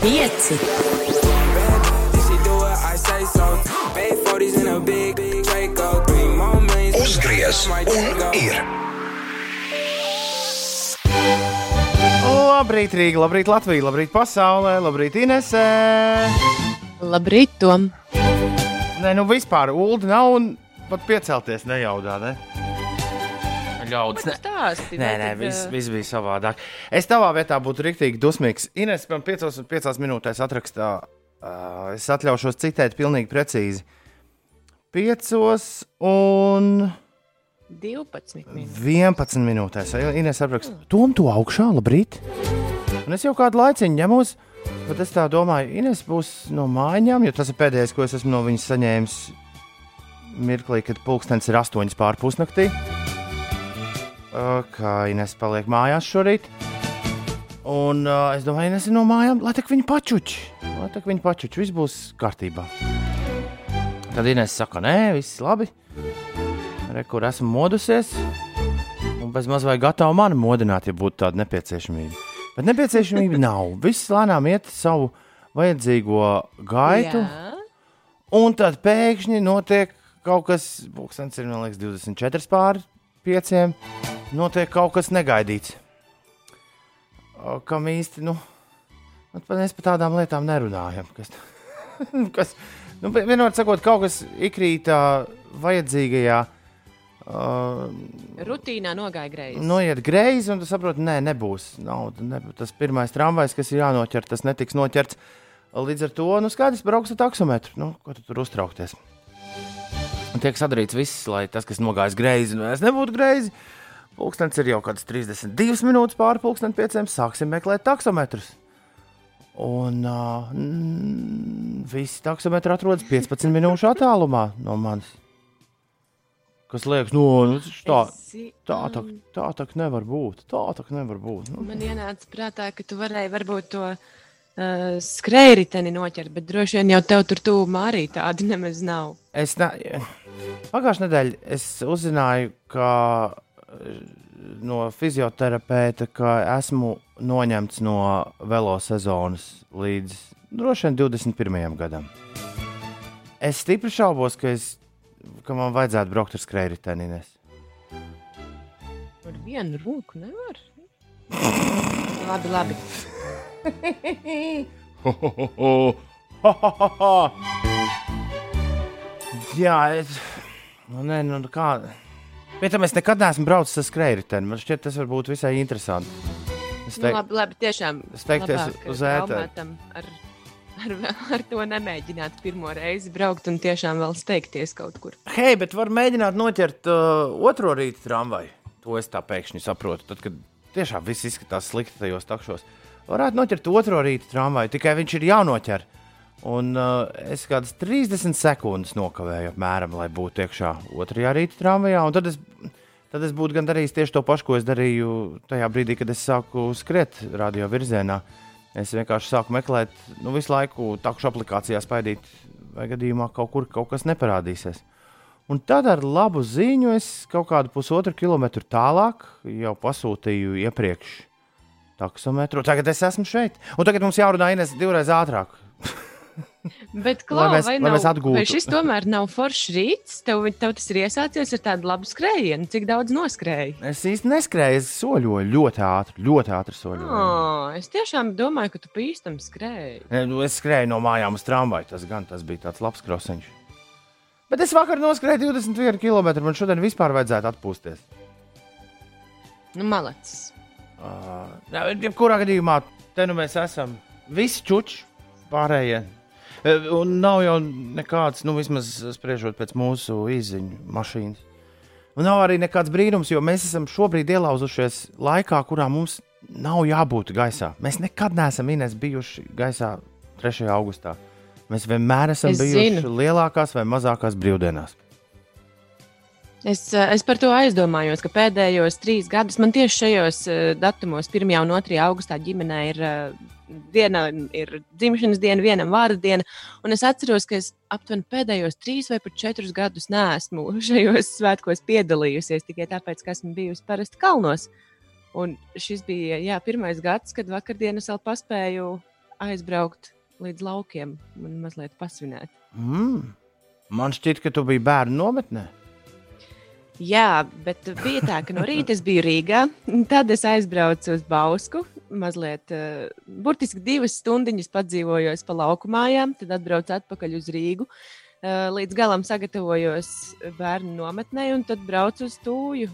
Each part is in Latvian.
Pieci. Uzgriez un ir. Labrīt, Rīga, labrīt, Latvija, labrīt, pasaulē, labrīt, Inesē. Labrīt, Tom! Nē, nu vispār ūdeni nav un pat piecelties nejaudā. Ne? Ļaudis. Ne. Stāsti, Nē, nē, viss, ā, viss bija savādāk. Es tavā vietā būtu rīktīgi dusmīgs. Ines man 5, 5 minūtēs atrakstā, uh, es atļaušos citēt pilnīgi precīzi. 5 un 12 minūtes. 11 minūtēs. Ines apraksta, tom tu augšā, labrīt. Un es jau kādu laiciņu ņemos, bet es tā domāju, Ines būs no mājām, jo tas ir pēdējais, ko es esmu no viņas saņēmis mirklī, kad pulkstenis ir 8 pār Kā Ines paliek mājās šorīt. Un uh, es domāju, Ines ir no mājām, lai tak viņa pačuči. Lai tak viņa pačuči, viss būs kārtībā. Tad Ines saka, nē, viss labi. Re, kur esmu modusies. Un bez maz vai gatava mani modināt, ja būtu tāda nepieciešamība. Bet nepieciešamība nav. Viss lēnām iet savu vajadzīgo gaitu. Jā. Un tad pēkšņi notiek kaut kas, ir man liekas, 24 pār 5. Notiek kaut kas negaidīts. Kam īsti, nu, nu, mēs par tādām lietām nerunājam. Kas, kas nu, vienmēr sakot, kaut kas ikrītā vajadzīgajā. Uh, Rutīnā nogāja greizi. noiet greizi, un tu saproti, nē, nebūs. Nav, ne, tas pirmais tramvajs, kas ir jānoķer, tas netiks noķerts. Līdz ar to, nu, skaidrs, brauks ar taksometru. Nu, ko tu tur uztraukties? Tiek sadarīts viss, lai tas, kas nogājis greizi, nu, nebūtu greizi. Pūkstens ir jau kāds 32 minūtes pāri pūksteni pieciem. Sāksim meklēt taksometrus. Un uh, mm, visi taksometri atrodas 15 minūšu attālumā no manis. Kas liekas, no, nu, tā, tā, tā, tā, tā nevar būt. Tā tā nevar būt. Nu, Man ienāca prātā, ka tu varēji varbūt to uh, skrējēji noķert, bet droši vien jau tev tur tūmā arī tādi nemaz nav. Es ne... pagājušajā nedēļā es uzzināju, ka eh, no fizioterapeita, ka esmu noņemts no velo sezonas līdz droši vien 21. gadam. Es stipri šaubos, ka, es, ka man vajadzētu braukt ar skrējēju. Ar vienu roku nevar. labi, labi. Jā, es. Nu, nē, nu, kā. Pēc tam es nekad neesmu braucis ar skrējēju. Man šķiet, tas var būt visai interesanti. Es Nu, teiktu, labi, labi, tiešām. Es teiktu, es uz ēteru. Ar, ar, ar to nemēģināt pirmo reizi braukt un tiešām vēl steigties kaut kur. hei, bet var mēģināt noķert uh, otro rīta tramvaju. To es tā pēkšņi saprotu. Tad, kad tiešām viss izskatās slikti tajos takšos, varētu noķert otro rīta tramvaju, tikai viņš ir jānoķer. Un uh, es kādas 30 sekundes nokavēju, apmēram, lai būtu iekšā otrajā rīta tramvajā. Tad es, tad es būtu darījis tieši to pašu, ko es darīju tajā brīdī, kad es sāku skriet radio virzienā. Es vienkārši sāku meklēt, nu, visu laiku takšu aplikācijā spaidīt, vai gadījumā kaut kur kaut kas neparādīsies. Un tad ar labu ziņu es kaut kādu pusotru kilometru tālāk jau pasūtīju iepriekš taksometru. Tagad es esmu šeit. Un tagad mums jārunā Ines divreiz ātrāk. Bet, Lai Klau, mēs- vai, lai nav, mēs atgūtu. vai šis tomēr nav foršs rīts? Tev, tev tas ir iesācies ar tādu labu skrējienu, cik daudz noskrēji. Es īsti neskrēju, es soļoju ļoti ātri, ļoti ātri soļoju. Oh, es tiešām domāju, ka tu pīstam skrēji. Nu, Es skrēju no mājām uz tramvaju. Tas gan tas bija tāds labs krosiņš. Bet es vakar noskrēju 21 km. Man šodien vispār vajadzētu atpūsties. Nu, malacis. Uh, jebkurā gadījumā te nu mēs esam visi čuči pārējie. E, Un nav jau nekāds, nu, vismaz spriežot pēc mūsu izziņu mašīnas. Un nav arī nekāds brīnums, jo mēs esam šobrīd ielauzušies laikā, kurā mums nav jābūt gaisā. Mēs nekad neesam Ines, bijuši gaisā 3. augustā. Mēs vienmēr esam Es bijuši zinu. lielākās vai mazākās brīvdienās. Es, eh, es par to aizdomājos, ka pēdējos trīs gadus man tieši šajos eh, datumos, 1. un 2. augustā, ģimenē ir eh, viena ir dzimšanas diena, vienam vārda diena. Un es atceros, ka es aptuveni pēdējos trīs vai pat četrus gadus neesmu šajos svētkos piedalījusies tikai tāpēc, ka esmu bijusi parasti kalnos. Un šis bija jā, pirmais gads, kad vakardienas vēl paspēju aizbraukt līdz laukiem un mazliet pasvinēt. Mm. Man šķiet, ka tu biji bērnu nometnē. Jā, bet bija tā, ka no rīta es biju Rīgā, tad es aizbraucu uz Bausku. Mazliet, uh, burtiski divas stundiņas padzīvojos pa lauku mājām, tad atbraucu atpakaļ uz Rīgu. Uh, līdz galam sagatavojos bērnu nometnē, un tad braucu uz Tūju.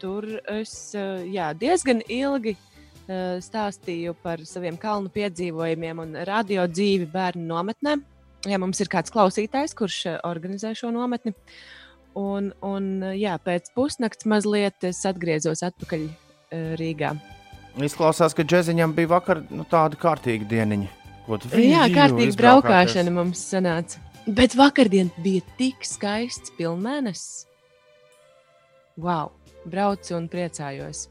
Tur es uh, jā, diezgan ilgi uh, stāstīju par saviem kalnu piedzīvojumiem un radio dzīvi bērnu nometnē. Ja mums ir kāds klausītājs, kurš organizē šo nometni, uh, Un, un jā, pēc pusnakts mazliet es atgriezos atpakaļ uh, Rīgā. Izklausās, ka džeziņam bija vakar nu, tāda kārtīga dieniņa. Jā, kārtīga braukšana mums sanāca. Bet vakardien bija tik skaists pilnmēnesis. Wow! Braucu un priecājos.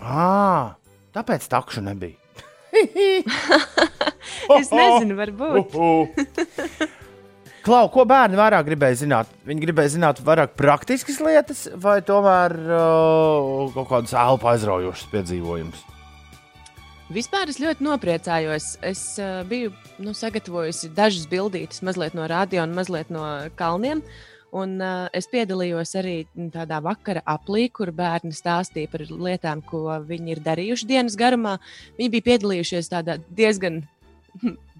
À, tāpēc takšu nebija. es nezinu, varbūt. Klau, ko bērni vairāk gribēja zināt? Viņi gribēja zināt vairāk praktiskas lietas, vai tomēr uh, kaut kādas elpu aizraujošas piedzīvojumus? Vispār es ļoti nopriecājos. Es uh, biju nu, sagatavojusi dažas bildītas, mazliet no radio un mazliet no kalniem. Un, uh, es piedalījos arī tādā vakara aplī, kur bērni stāstīja par lietām, ko viņi ir darījuši dienas garumā. Viņi bija piedalījušies tādā diezgan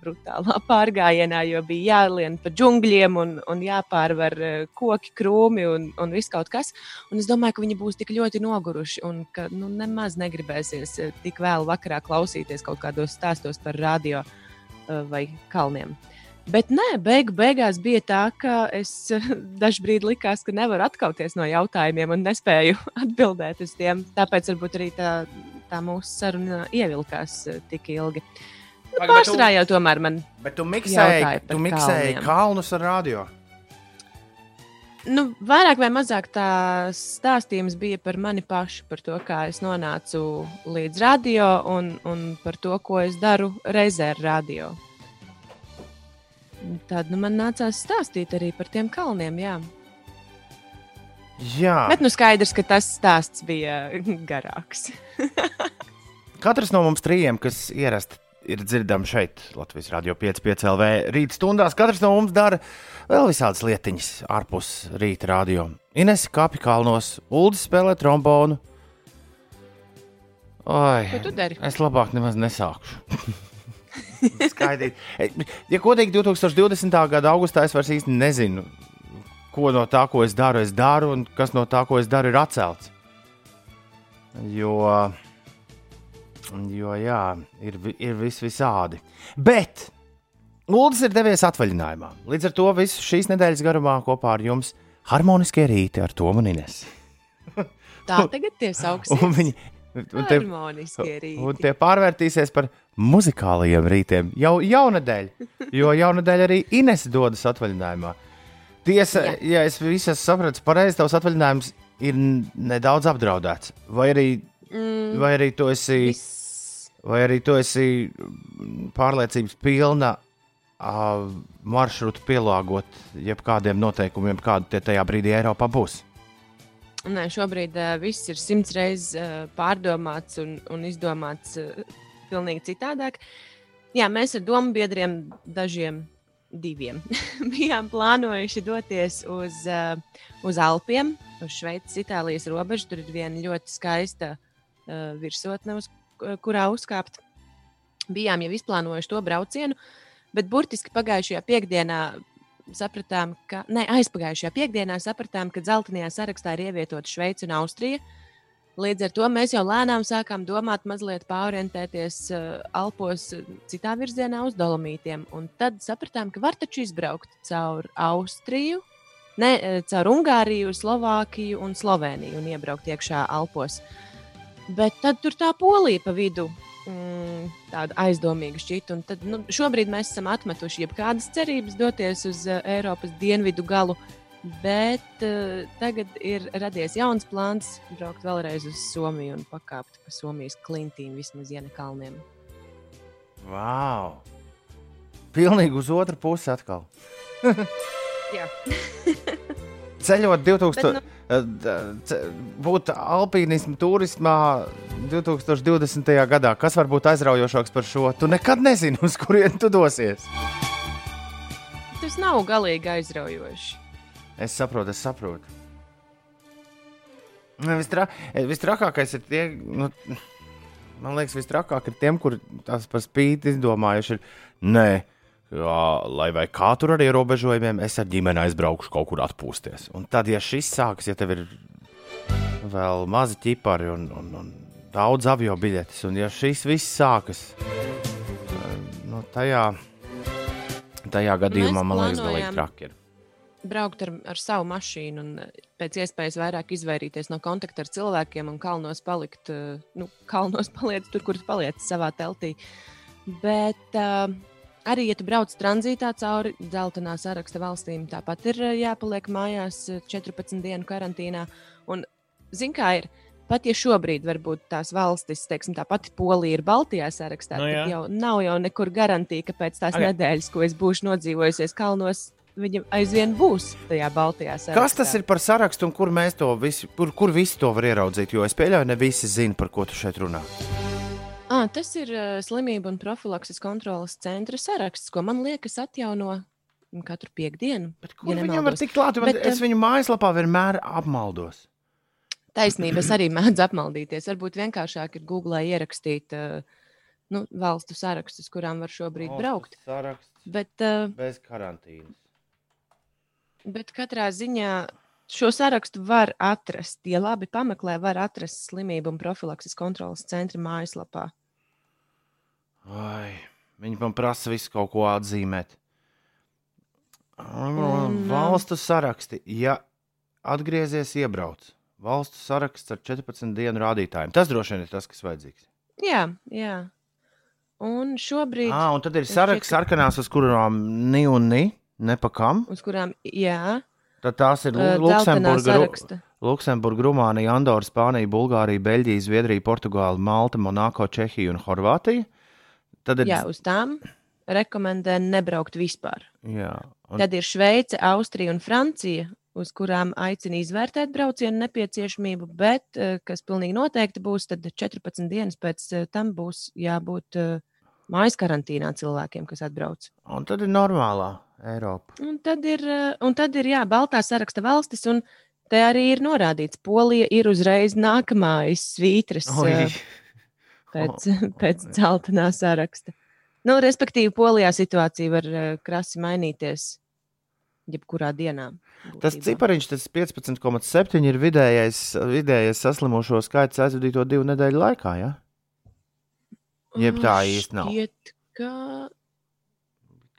brutālā pārgājienā, jo bija jālien pa džungļiem un, un jāpārvar eh, koki, krūmi un, un viss kaut kas. Un es domāju, ka viņi būs tik ļoti noguruši un ka nu, nemaz negribēsies eh, tik vēlu vakarā klausīties kaut kādos stāstos par radio eh, vai kalniem. Bet nē, beigu, beigās bija tā, ka es dažkārt likās, ka nevaru atkāpties no jautājumiem un nespēju atbildēt uz tiem. Tāpēc varbūt arī tā, tā mūsu saruna ievilkās tik ilgi. Uh, Jau tomēr man. Bet tu miksēji, tu miksēji kalnus ar radio. Nu, vairāk vai mazāk tā stāstījums bija par mani pašu, par to, kā es nonācu līdz radio un, un par to, ko es daru reizē ar radio. Tad nu, man nācās stāstīt arī par tiem kalniem. Jā. Jā. Bet nu skaidrs, ka tas stāsts bija garāks. Katrs no mums trījiem, kas ierasti ir dzirdama šeit, Latvijas Rādio 5,5 LV. Rīta stundās katrs no mums dara vēl visādas lietiņas ārpus rīta radio. Ines kāpj kalnos, Uldis spēlē trombonu. Oi, Ko tu dari? Es labāk nemaz nesākšu. Skaidīt. Ja godīgi 2020. gada augustā es vairs īsti nezinu, ko no tā, ko es daru, es daru, un kas no tā, ko es daru, ir atcelts. Jo Jo, jā, ir, ir vis visādi. Bet Lūdzu ir devies atvaļinājumā. Līdz ar to visu šīs nedēļas garumā kopā ar jums harmoniskie rīti ar to un Ines. Tā tagad tie sauksies. Viņi, un tie, un tie pārvērtīsies par muzikālajiem rītiem jau jaunadēļ, jo jaunadēļ arī Ines dodas atvaļinājumā. Tiesa, Jā. ja es visu sapratu pareizi, tavs atvaļinājums ir nedaudz apdraudēts. Vai arī, mm, vai arī tu esi. Viss vai arī tu esi pārliecības pilna uh, maršrutu pielāgot jebkādiem noteikumiem, kādi tie tajā brīdī Eiropā būs? Nē, šobrīd uh, viss ir simts reizes uh, pārdomāts un, un izdomāts uh, pilnīgi citādāk. Jā, mēs ar domu biedriem dažiem diviem bijām plānojuši doties uz, uh, uz Alpiem, uz Šveices, Itālijas robežu. Tur ir viena ļoti skaista uh, virsotne, uz kurā uzkāpt. Bijām jau izplānojuši to braucienu, bet burtiski pagājušajā piekdienā sapratām, ka, ne, aizpagājušajā piekdienā sapratām, ka dzeltenajā sarakstā ir ievietota Šveice un Austrija. Līdz ar to mēs jau lēnām sākām domāt, mazliet pārorientēties uh, Alpos citā virzienā uz Dolomītiem. Un tad sapratām, ka var taču izbraukt caur Austriju, ne, caur Ungāriju, Slovākiju un Sloveniju un iebraukt iekšā Alpos. Uh, Bet tad tur tā polija pa vidu. Mm, tāda aizdomīga šķita. Un tad, nu, šobrīd mēs esam atmetuši jebkādas cerības doties uz uh, Eiropas dienvidu galu. Bet uh, tagad ir radies jauns plāns braukt vēlreiz uz Somiju un pakāpt pa Somijas klintīm, vismaz Jēna kalniem. Wow! Pilnīgi uz otru pusi atkal. Jā. ceļot 2000, Bet, nu... būt alpīnismu turismā 2020. gadā. Kas var būt aizraujošāks par šo? Tu nekad nezini, uz kurien tu dosies. Tas nav galīgi aizraujoši. Es saprotu, es saprotu. Nu, Vistra, vistrakākais ir tie, nu, man liekas, vistrakāk ir tiem, kur tās par spīti izdomājuši. Ir, Nē, lai vai kā tur ar ierobežojumiem, es ar ģimeni aizbraukšu kaut kur atpūsties. Un tad, ja šis sākas, ja tev ir vēl mazi ķipari un, un, un daudz avio biļetes, un ja šis viss sākas, nu, tajā, tajā gadījumā man liekas, galīgi traki ir braukt ar, ar savu mašīnu un pēc iespējas vairāk izvairīties no kontakta ar cilvēkiem un kalnos palikt, nu, kalnos paliec tur, kur paliec savā teltī. Bet uh, arī, ja tu brauc tranzītā cauri dzeltenā saraksta valstīm, tāpat ir jāpaliek mājās 14 dienu karantīnā. Un, zin kā ir? Pat ja šobrīd varbūt tās valstis, teiksim, tā pati Polija ir Baltijā sarakstā, no, nu tad jau nav jau nekur garantija, ka pēc tās okay. nedēļas, ko es būšu nodzīvojusies kalnos, viņa aizvien būs tajā Baltijā sarakstā. Kas tas ir par sarakstu un kur mēs to visu, kur, kur visi to var ieraudzīt? Jo es pieļauju, ne visi zina, par ko tu šeit runā. À, tas ir uh, slimību un profilakses kontrolas centra saraksts, ko man liekas atjauno katru piekdienu. Bet kur ja viņam var tikt klāt? Bet, es viņu mājaslapā vienmēr apmaldos. Taisnība, es arī mēdzu apmaldīties. Varbūt vienkāršāk ir Google ierakstīt uh, nu, valstu sarakstus, kurām var šobrīd valstu braukt. Saraksts Bet, uh, bez karantīnas. Bet katrā ziņā šo sarakstu var atrast. Ja labi pameklē, var atrast slimību un profilakses kontrolas centra mājaslapā. Ai, viņi man prasa visu kaut ko atzīmēt. Un, valstu saraksti. Ja atgriezies, iebrauc. Valstu saraksts ar 14 dienu rādītājiem. Tas droši vien ir tas, kas vajadzīgs. Jā, jā. Un šobrīd. Ah, un tad ir saraksts sarkanās, uz kurām ni un ni. Nepakām. Uz kurām, jā. Tad tās ir Luksemburga, Luksemburga, Rumānija, Andorra, Spānija, Bulgārija, Beļģija, Zviedrija, Portugāla, Malta, Monako, Čehija un Horvātija. Tad ir... Jā, uz tām rekomendē nebraukt vispār. Jā, un... Tad ir Šveice, Austrija un Francija, uz kurām aicina izvērtēt braucienu nepieciešamību, bet kas pilnīgi noteikti būs, tad 14 dienas pēc tam būs jābūt mājas karantīnā cilvēkiem, kas atbrauc. Un tad ir normālā Eiropa. Un tad ir, eh, un tad ir jā, Baltā saraksta valstis, un te arī ir norādīts, Polija ir uzreiz nākamais svītras Oi. Eh, pēc, pēc dzeltenā saraksta. Nu, respektīvi, Polijā situācija var uh, krasi mainīties jebkurā dienā. Būtībā. Tas cipariņš, tas 15,7 ir vidējais, vidējais saslimušo skaits aizvadīto divu nedēļu laikā. Ja? Jeb tā īsti nav. Šķiet, ka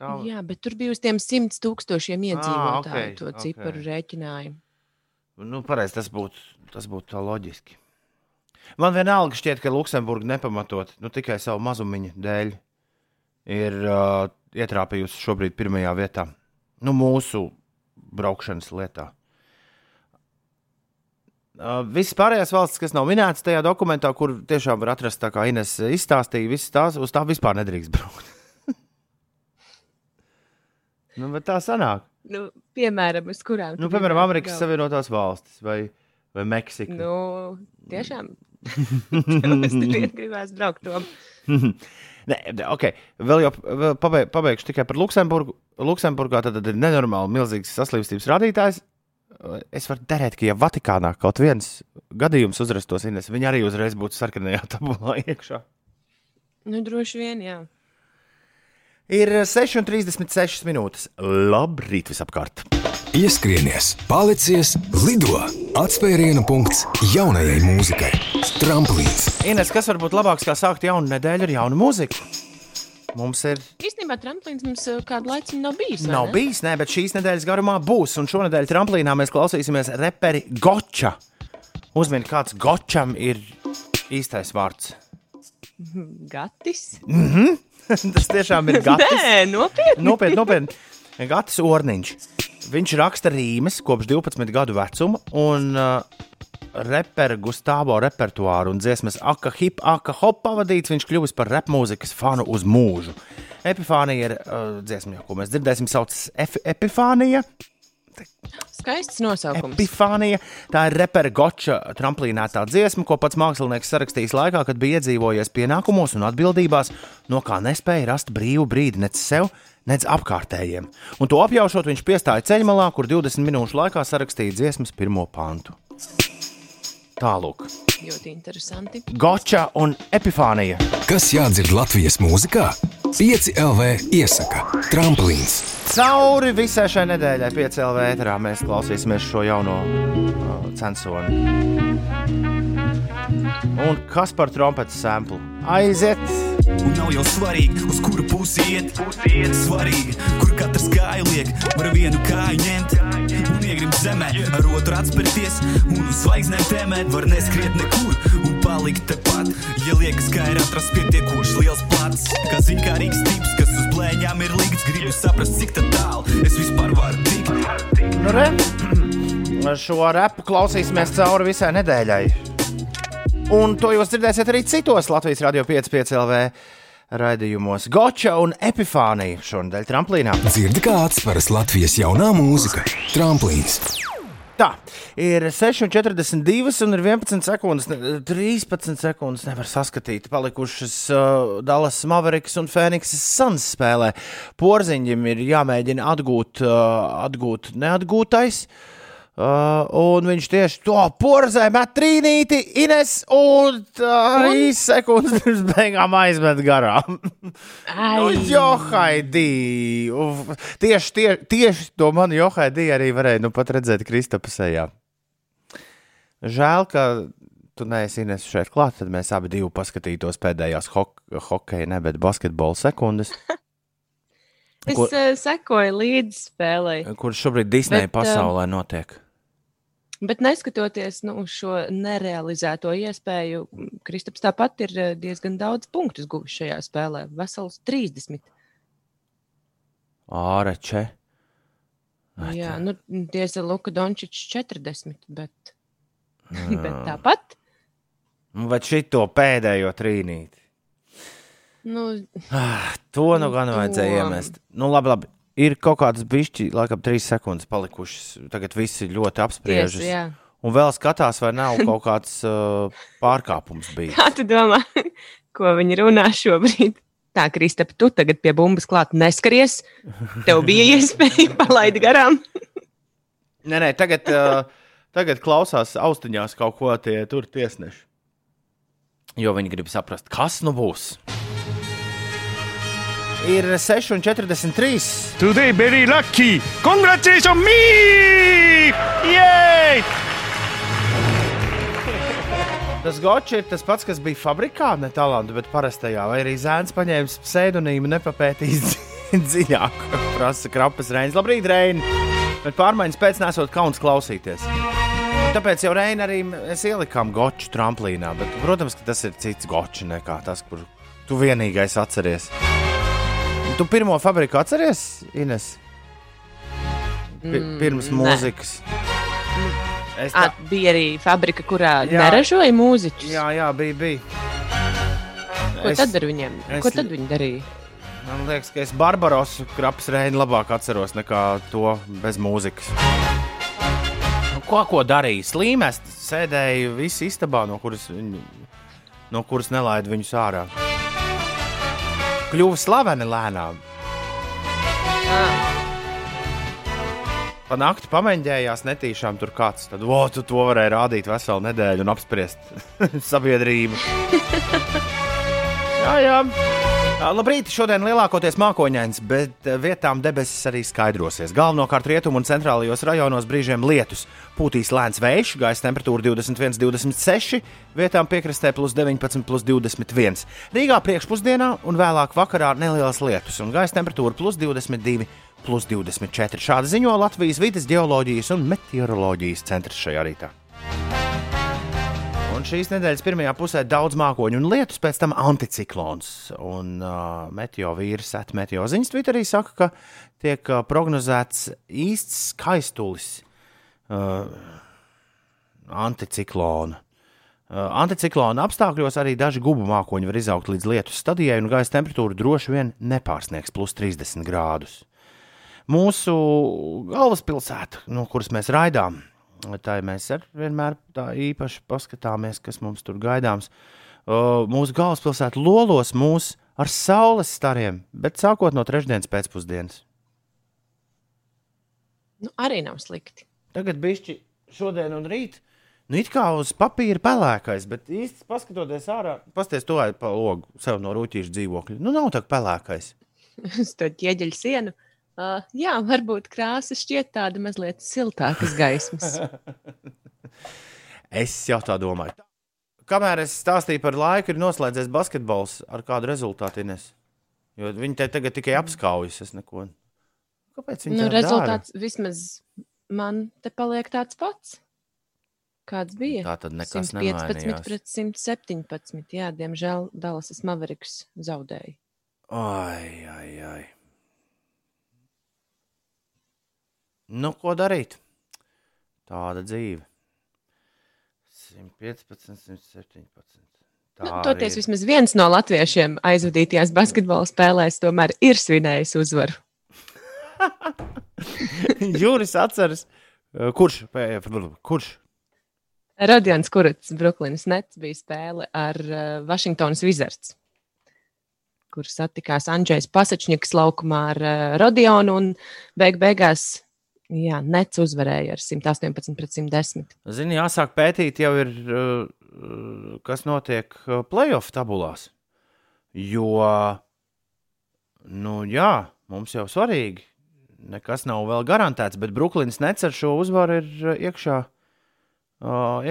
Tā... Jā, bet tur bija uz tiem simt tūkstošiem iedzīvotāju ah, okay, to ciparu okay. rēķinājumu. Nu, pareizi, tas būtu tas būt tā loģiski. Man vienalga šķiet, ka Luksemburga nepamatot nu, tikai savu mazumiņu dēļ ir uh, ietrāpījusi šobrīd pirmajā vietā. Nu, mūsu braukšanas lietā. Uh, visas pārējās valstis, kas nav minētas tajā dokumentā, kur tiešām var atrast, tā kā Ines izstāstīja, visas tās uz tām vispār nedrīkst braukt. Nu, tā sanāk. Nu, piemēram, uz kurām? Nu, piemēram, Amerikas Savienotās valstis vai, vai Meksika. Nu, tiešām. es tikai gribēju braukt tom. Nē, ok, vēl jau vēl pabeig, pabeigšu tikai par Luksemburgu. Luksemburgā tad, tad ir nenormāli milzīgs saslimstības rādītājs. Es varu derēt, ka ja Vatikānā kaut viens gadījums uzrastos, viņi arī uzreiz būtu sarkanajā tabulā iekšā. Nu, droši vien, jā. Ir 6,36 minūtes. Labrīt, visapkārt! Ieskrienies, palicies, lido! Atspērienu punkts jaunajai mūzikai. Tramplīns. Ines, kas var būt labāks kā sākt jaunu nedēļu ar jaunu mūziku? Mums ir. Īstenībā tramplīns mums eh, kādu laiku nav bijis. Nav ne? bijis, nē, bet šīs nedēļas garumā būs. Un šonadēļ tramplīnā mēs klausīsimies reperi Goča. Uzmini, kāds Gočam ir īstais vārds. Gatis. Mm -hmm. Tas tiešām ir Gatis. Nē, nopietni. nopietni, nopietni. Gatis Orniņš. Viņš raksta rīmes kopš 12 gadu vecuma un uh, reperu Gustavo repertuāru un dziesmas Aka Hip, Aka Hop pavadīts. Viņš kļuvis par rap mūzikas fanu uz mūžu. Epifānija ir uh, dziesma, ko mēs dzirdēsim, saucas Epifānija. Skaists nosaukums. Epifānija. Tā ir repera Goča tramplīnētā dziesma, ko pats mākslinieks sarakstījis laikā, kad bija iedzīvojies pienākumos un atbildībās, no kā nespēja rast brīvu brīdi nec sev, nec apkārtējiem. Un to apjaušot, viņš piestāja ceļmalā, kur 20 minūšu laikā sarakstīja dziesmas pirmo pantu. Tālāk. Ļoti interesanti. Goča un Epifānija. Kas jāddzird Latvijas mūzikā? 5 LV iesaka Tramplīns. Cauri visai šai nedēļai, 5 LV ēterā mēs klausīsimies šo jauno uh, censoni. Un kas par trompetes samplu? Aiziet! Un nav jau svarīgi, uz kuru pusi iet. Svarīgi, kur katrs kāju liek, var vienu kāju ņemt. Iegrimt zemē, ar otru atspērties. Un uz zvaigznēm tēmēt, var neskriet nekur. Un palikt tepat, ja liekas, ka ir atrasts pietiekoši liels plats. Kā zinkārīgs tips, kas uz blēņām ir likts, gribu saprast, cik tā tālu es vispār varu tikt. Nu, re. Šo repu klausīsimies cauri visai nedēļai. Un to jūs dzirdēsiet arī citos Latvijas radio 5,5 LV raidījumos. Goča un Epifānija šonadēļ tramplīnā. Dzirdi, kā atspēras Latvijas jaunā mūzika - Tramplīns. Tā ir 6,42 un ir 11 sekundes, ne- 13 sekundes. Nevar saskatīt, palikušas uh, Dallas Mavericks un Phoenixes Suns spēlē. Porziņam ir jāmēģina atgūt, uh, atgūt neatgūtais. Uh, un viņš tieši to porzē met trīnīti, Ines, un tā īsa sekundes pirms beigām aizmet garām. Nu, Ai, Johaidī! Tieši, tie, tieši to manu Johaidī arī varēja nu pat redzēt Kristapa sejā. Žēl, ka tu neesi Ines šeit klāt, tad mēs abi divi paskatītos pēdējās hok hokeja, ne, bet basketbola sekundes, es ko- uh, sekoju līdzi spēlei. kuras šobrīd Disneja um, pasaulē notiek. Bet neskatoties nu, uz šo nerealizēto iespēju, Kristaps tāpat ir eh, diezgan daudz punktu guvis šajā spēlē. Vesels 30. Āreče. Jā, nu, tiesa Luka Dončičs 40. Bet, bet tāpat. Nu, Vai šito pēdējo trīnīti? Nu, Ah, To nu gan To. vajadzēja iemest. Nu, labi, labi. Ir kaut kādas bišķi, laikam, trīs sekundes palikušas. Tagad visi ļoti tiesa, apspriežas. jā. Un vēl skatās, vai nav kaut kāds uh, pārkāpums bijis. Kā tu domā, ko viņi runā šobrīd? Tā, Kristap, tu tagad pie bumbas klāt neskaries. Tev bija iespēja palaid garām. Nē, nē, tagad, uh, tagad klausās austiņās kaut ko tie tur tiesneši. Jo viņi grib saprast, kas nu būs. Ir 6,43. Today very lucky. Congratulations me! Yay! Tas gods ir tas pats, kas bija fabrikā, ne talanta, bet parastajā. Vai arī zēns paņēma pseidonīmu, nepapētījis dziļāk. Prasa krapas Reinis. Labrīt, Reini! Bet pārmaiņas pēc nesot kauns klausīties. Tāpēc jau Reini arī mēs ielikām goču tramplīnā. Bet, protams, ka tas ir cits gočs nekā tas, kur tu vienīgais atceries. Tu pirmo fabriku atceries, Ines? Pi pirms nē. mūzikas. Es Tā bija arī fabrika, kurā Jā. neražoja mūziķus. Jā, jā, bija. bija. Ko Es- tad ar viņiem? es- Ko tad viņi darīja? Man liekas, ka es Barbarosu krapas reini labāk atceros nekā to bez mūzikas. Nu, Ko, ko darīja? Slīmēs sēdēja visi istabā, no kuras, viņu, no kuras nelaida viņus ārā. Kļuva slaveni lēnām. Pa nakti pamēģinājās netīšām tur kāds. Tad, o, tu to varēji rādīt veselu nedēļu un apspriest sabiedrību. jā, jā. Labrīt! Šodien lielākoties mākoņains, bet vietām debesis arī skaidrosies. Galvenokārt rietumu un centrālajos rajonos brīžiem lietus. Pūtīs lēns vējš, gaisa temperatūra 21, 26, vietām piekrastē plus 19, plus 21. Rīgā priekšpusdienā un vēlāk vakarā nelielas lietus, un gaisa temperatūra plus 22, plus 24. Šādi ziņo Latvijas vidas geoloģijas un meteoroloģijas centrs šajā rītā. Un šīs nedēļas pirmajā pusē daudz mākoņu un lietus, pēc tam anticiklons. Un uh, meteo vīrs atmeteo ziņas Twitterī saka, ka tiek uh, prognozēts īsts skaistulis uh, anticiklona. Uh, anticiklona apstākļos arī daži gubu mākoņi var izaugt līdz lietus stadijai, un gaisa temperatūra droši vien nepārsniegs plus 30 grādus. Mūsu galvaspilsēta, no kuras mēs raidām, tā mēs ar vienmēr tā īpaši paskatāmies, kas mums tur gaidāms. Uh, mūsu galvaspilsēta lolos mūs ar saules stariem, bet sākot no trešdienas pēcpusdienas. Nu, arī nav slikti. Tagad bišķi šodien un rīt. Nu, it kā uz papīra pelēkais, bet īsti paskatoties ārā, pasties to pa logu sev no rūtīšu dzīvokļa. Nu, nav tā pelēkais. Uz to ķieģeļu sienu. Uh, jā, varbūt krāsa šķiet tāda mazliet siltākas gaismas. es jau tā domāju. Kamēr es stāstīju par laiku, ir noslēdzies basketbols ar kādu rezultātu. Ines? Jo viņi te tagad tikai apskaujas. Es neko. Kāpēc viņi nu, tā rezultāts dara? vismaz man te paliek tāds pats. Kāds bija? Tā tad nekas 115 nemainījās. pret 117. Jā, diemžēl Dallas Mavericks zaudēja. Ai, ai, ai. Nu, ko darīt? Tāda dzīve. 115, 117. Tā Nu, toties vismaz viens no latviešiem aizvadītajās basketbola spēlēs tomēr ir svinējis uzvaru. Juris atceras, uh, kurš, kurš Radions Kurts, Brooklynas Nets bija spēle ar uh, Vašingtonas Wizards, kur satikās Andrzejs Pasačņiks laukumā ar uh, Rodionu un beig beigās jā, Nets uzvarēja ar 118 pret 110. Zini, jāsāk pētīt, jau ir, uh, kas notiek uh, playoff tabulās. Jo, nu, jā, mums jau svarīgi. Nekas nav vēl garantēts, bet Brooklynas nets ar šo uzvaru ir uh, iekšā,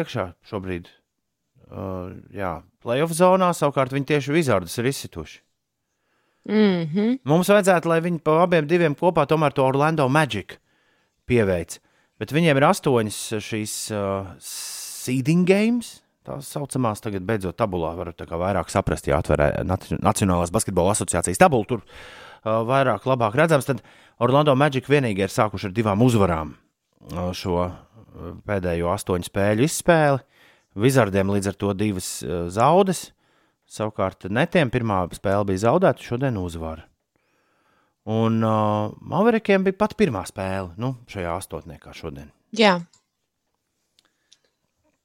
iekšā šobrīd. Jā, playoff zonā savukārt viņi tieši vizardus ir izsituši. Mm -hmm. Mums vajadzētu, lai viņi pa abiem diviem kopā tomēr to Orlando Magic pieveic. Bet viņiem ir astoņas šīs uh, seeding games. Tās saucamās, tagad beidzot tabulā, var tā vairāk saprast, ja atver Naci- Nacionālās basketbola asociācijas tabulu. Tur uh, vairāk, labāk redzams. Tad Orlando Magic vienīgi ir sākuši ar divām uzvarām uh, šo uh, pēdējo astoņu spēļu izspēli. Vizardiem līdz ar to divas uh, zaudas. Savukārt netiem pirmā spēle bija zaudēta, šodien uzvara. Un uh, Maverikiem bija pat pirmā spēle nu, šajā astotniekā šodien. Jā,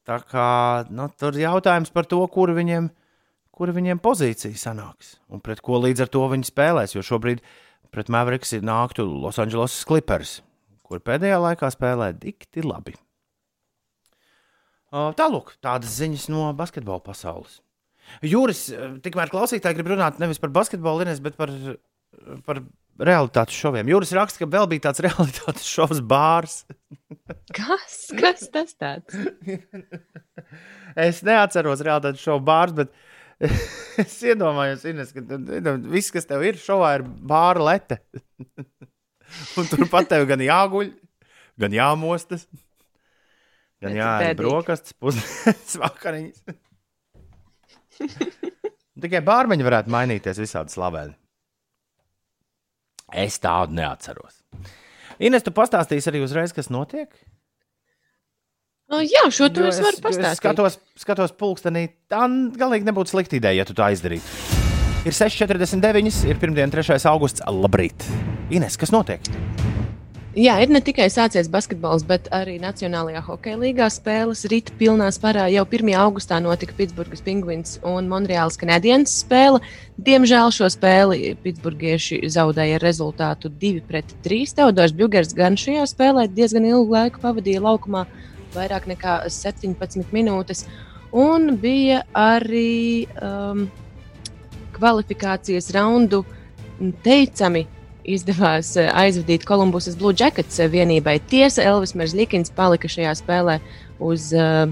Tā kā nu, tur ir jautājums par to, kur viņiem, kur viņiem pozīcija sanāks un pret ko līdz ar to viņi spēlēs. Jo šobrīd pret Maveriks ir nāktu Los Angeles Clippers, kur pēdējā laikā spēlē dikti labi. Uh, Tālāk, tādas ziņas no basketbola pasaules. Jūris, uh, tikmēr klausītāji grib runāt nevis par basketbolu, Ines, bet par, par realitātes šoviem. Jūris raksta, ka vēl bija tāds realitātes šovs bārs. kas, kas tas tāds? Es neatceros realitātes šovu bārs, bet es iedomājos, Ines, ka tu- viss, kas tev ir šovā, ir bāra lete. Un turpat tev gan jāguļ, gan jāmostas, gan jāēd brokastis, pusdienas vakariņas. Tikai bārmeņi varētu mainīties visādi slavēni. Es tādu neatceros. Ines, tu pastāstīsi arī uzreiz, kas notiek? O, jā, šo to Jo es varu pastāstīt. skatos, skatos pulkstenī. Tā galīgi nebūtu slikta ideja, ja tu tā izdarītu. Ir 6,49, ir pirmdiena, 3. augusts. Labrīt! Ines, kas notiek? Jā, ir ne tikai sācies basketbols, bet arī Nacionālajā hokeja līgā spēles rīta pilnā spārā. Jau 1. augustā notika Pitsburgas Penguins un Monreāls Canadiens spēle. Diemžēl šo spēli Pitsburgieši zaudēja ar rezultātu 2-3. Teodors Bjugers gan šajā spēlē diezgan ilgu laiku pavadīja laukumā, vairāk nekā 17 minūtes. Un bija arī um, kvalifikācijas raundu teicami izdevās eh, aizvadīt Kolumbusas Blue Jackets eh, vienībai. Tiesa, Elvis Merzlikins palika šajā spēlē uz, eh,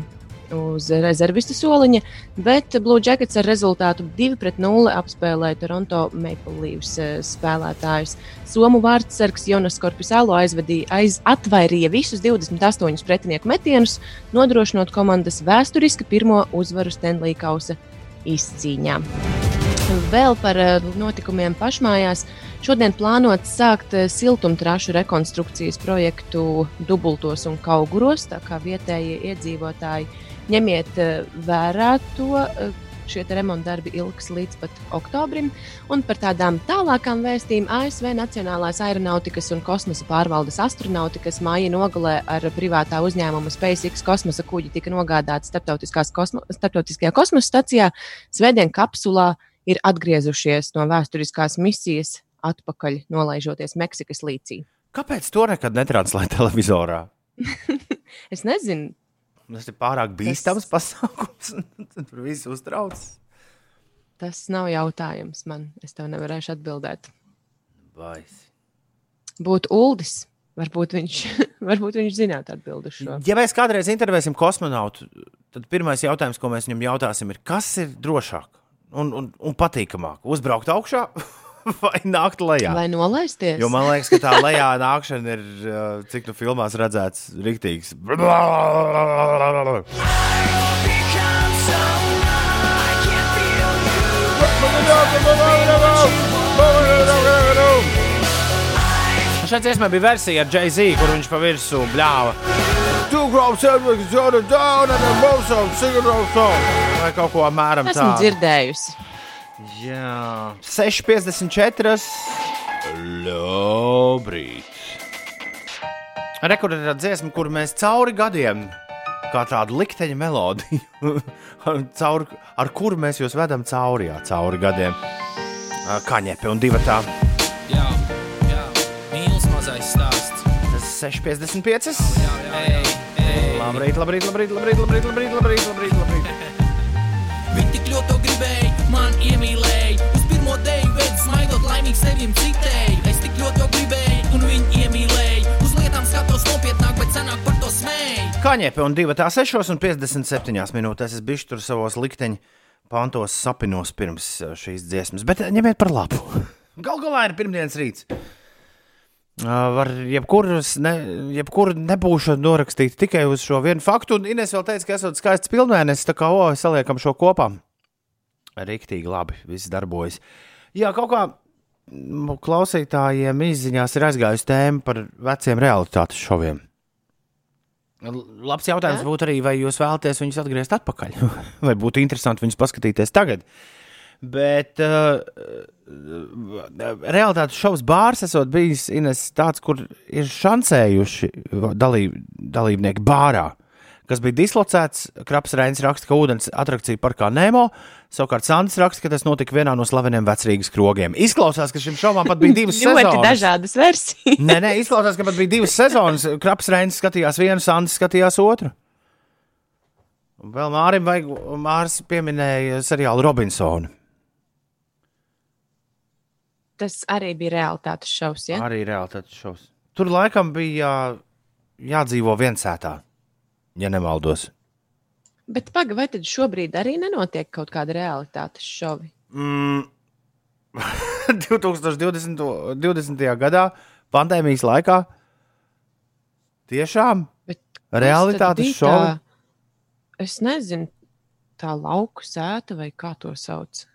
uz rezervistu soliņa, bet Blue Jackets ar rezultātu 2-0 apspēlēja Toronto Maple Leafs spēlētājus. Somu vārdsargs Jonas Korpisālo aizvadīja, aiz, atvairīja visus 28 pretinieku metienus, nodrošinot komandas vēsturiski pirmo uzvaru Stanley Kausa izcīņā. Vēl par notikumiem pašmājās. Šodien plānots sākt eh, siltumtrašu rekonstrukcijas projektu dubultos un kauguros. Tā kā vietējie iedzīvotāji ņemiet eh, vērā to, eh, Šie remonta darbi ilgs līdz pat oktobrim. Un par tādām tālākām vēstījumiem ASV Nacionālās aeronautikas un kosmosa pārvaldes astronautikas māja nogalē ar privātā uzņēmuma SpaceX kosmosa kuģi tika nogādāti kosmo, starptautiskajā kosmosa stacijā. Svētdien kapsulā ir atgriezušies no vēsturiskās misijas atpakaļ, nolaižoties Meksikas līcī. Kāpēc to nekad netranslē televizorā? es nezinu. Tas ir pārāk bīstams tas... pasākums. Tur viss uztrauc. Tas nav jautājums man. Es tev nevarēšu atbildēt. Baisi. Būtu Uldis. Varbūt viņš, varbūt viņš zinātu atbildi šo. Ja mēs kādreiz intervēsim kosmonautu, tad pirmais jautājums, ko mēs viņam jautāsim, ir, kas ir drošāk un, un, un patīkamāk? Uzbraukt augšā vai nākt lejā? Vai nolaisties? Jo man liekas, ka tā lejā nākšana ir, cik nu filmās redzēts, riktīgs. Šeit dziesmā bija versija ar Jay-Z, kur viņš pa virsmu bļāva. Two everything's down and down, and them singing those songs. Vai kaut ko apmēram tādu. Esmu dzirdējusi. Jā, 6,54. Labrīt! Rekordā dziesma, kur mēs cauri gadiem, kā tādu likteņa melodiju, caur, ar kuru mēs jūs vedam cauri, jā, cauri gadiem. Kaņepe un divi tādi. Jā, jā, mīls mazais stāsts. Tas 6,55. Labrīt, labrīt, labrīt, labrīt, labrīt, labrīt, labrīt, labrīt. labrīt. Laimīgi sevim citēju. Es tik ļoti to gribēju, un viņi iemīlēja. Uz lietām skatos nopietnāk, bet senāk par to smēju. Kaņepe un 2,6 un 57 minūtēs es bijuši tur savos likteņu pantos sapinos pirms šīs dziesmas, bet ņemiet par labu. Galu galā ir pirmdienas rīts. Var jebkuru ne, jebkur nebūšanu norakstīt tikai uz šo vienu faktu. Un Ines vēl teica, ka esat skaists pilnvērnes, tā kā o, saliekam šo kopā. Riktīgi labi, viss darbojas. Jā, kaut kā klausītājiem izziņās ir aizgājusi tēma par veciem realitātes šoviem. Labs jautājums ja? būtu arī, vai jūs vēlaties viņus atgriezt atpakaļ, vai būtu interesanti viņus paskatīties tagad. Bet uh, realitātes šovs bārs esot bijis Ines, tāds, kur ir šancējuši dalīb, dalībnieki bārā, kas bija dislocēts. Kraps Reinis raksta, ka ūdens atrakcija parkā Nemo. Savukārt Sandrs raksta, ka tas notika vienā no slaveniem vecrīgas krogiem. Izklausās, ka šim šovam pat bija divas sezonas. Ļoti dažādas versijas. nē, nē, izklausās, ka pat bija divas sezonas. Kraps Reinis skatījās vienu, Sandrs skatījās otru. Vēl Mārim vajag, Mārs pieminēja seriālu Robinsonu. Tas arī bija realitātes šovs. Ja? Arī realitātes šovs. Tur laikam bija jā, jādzīvo viensētā, ja nemaldos. Bet pagaidi, vai tad šobrīd arī nenotiek kaut kāda realitātes šovi? Mm. 2020. 20. gadā, pandēmijas laikā, tiešām realitātes šovi. Es nezinu, tā lauku sēta vai kā to sauc.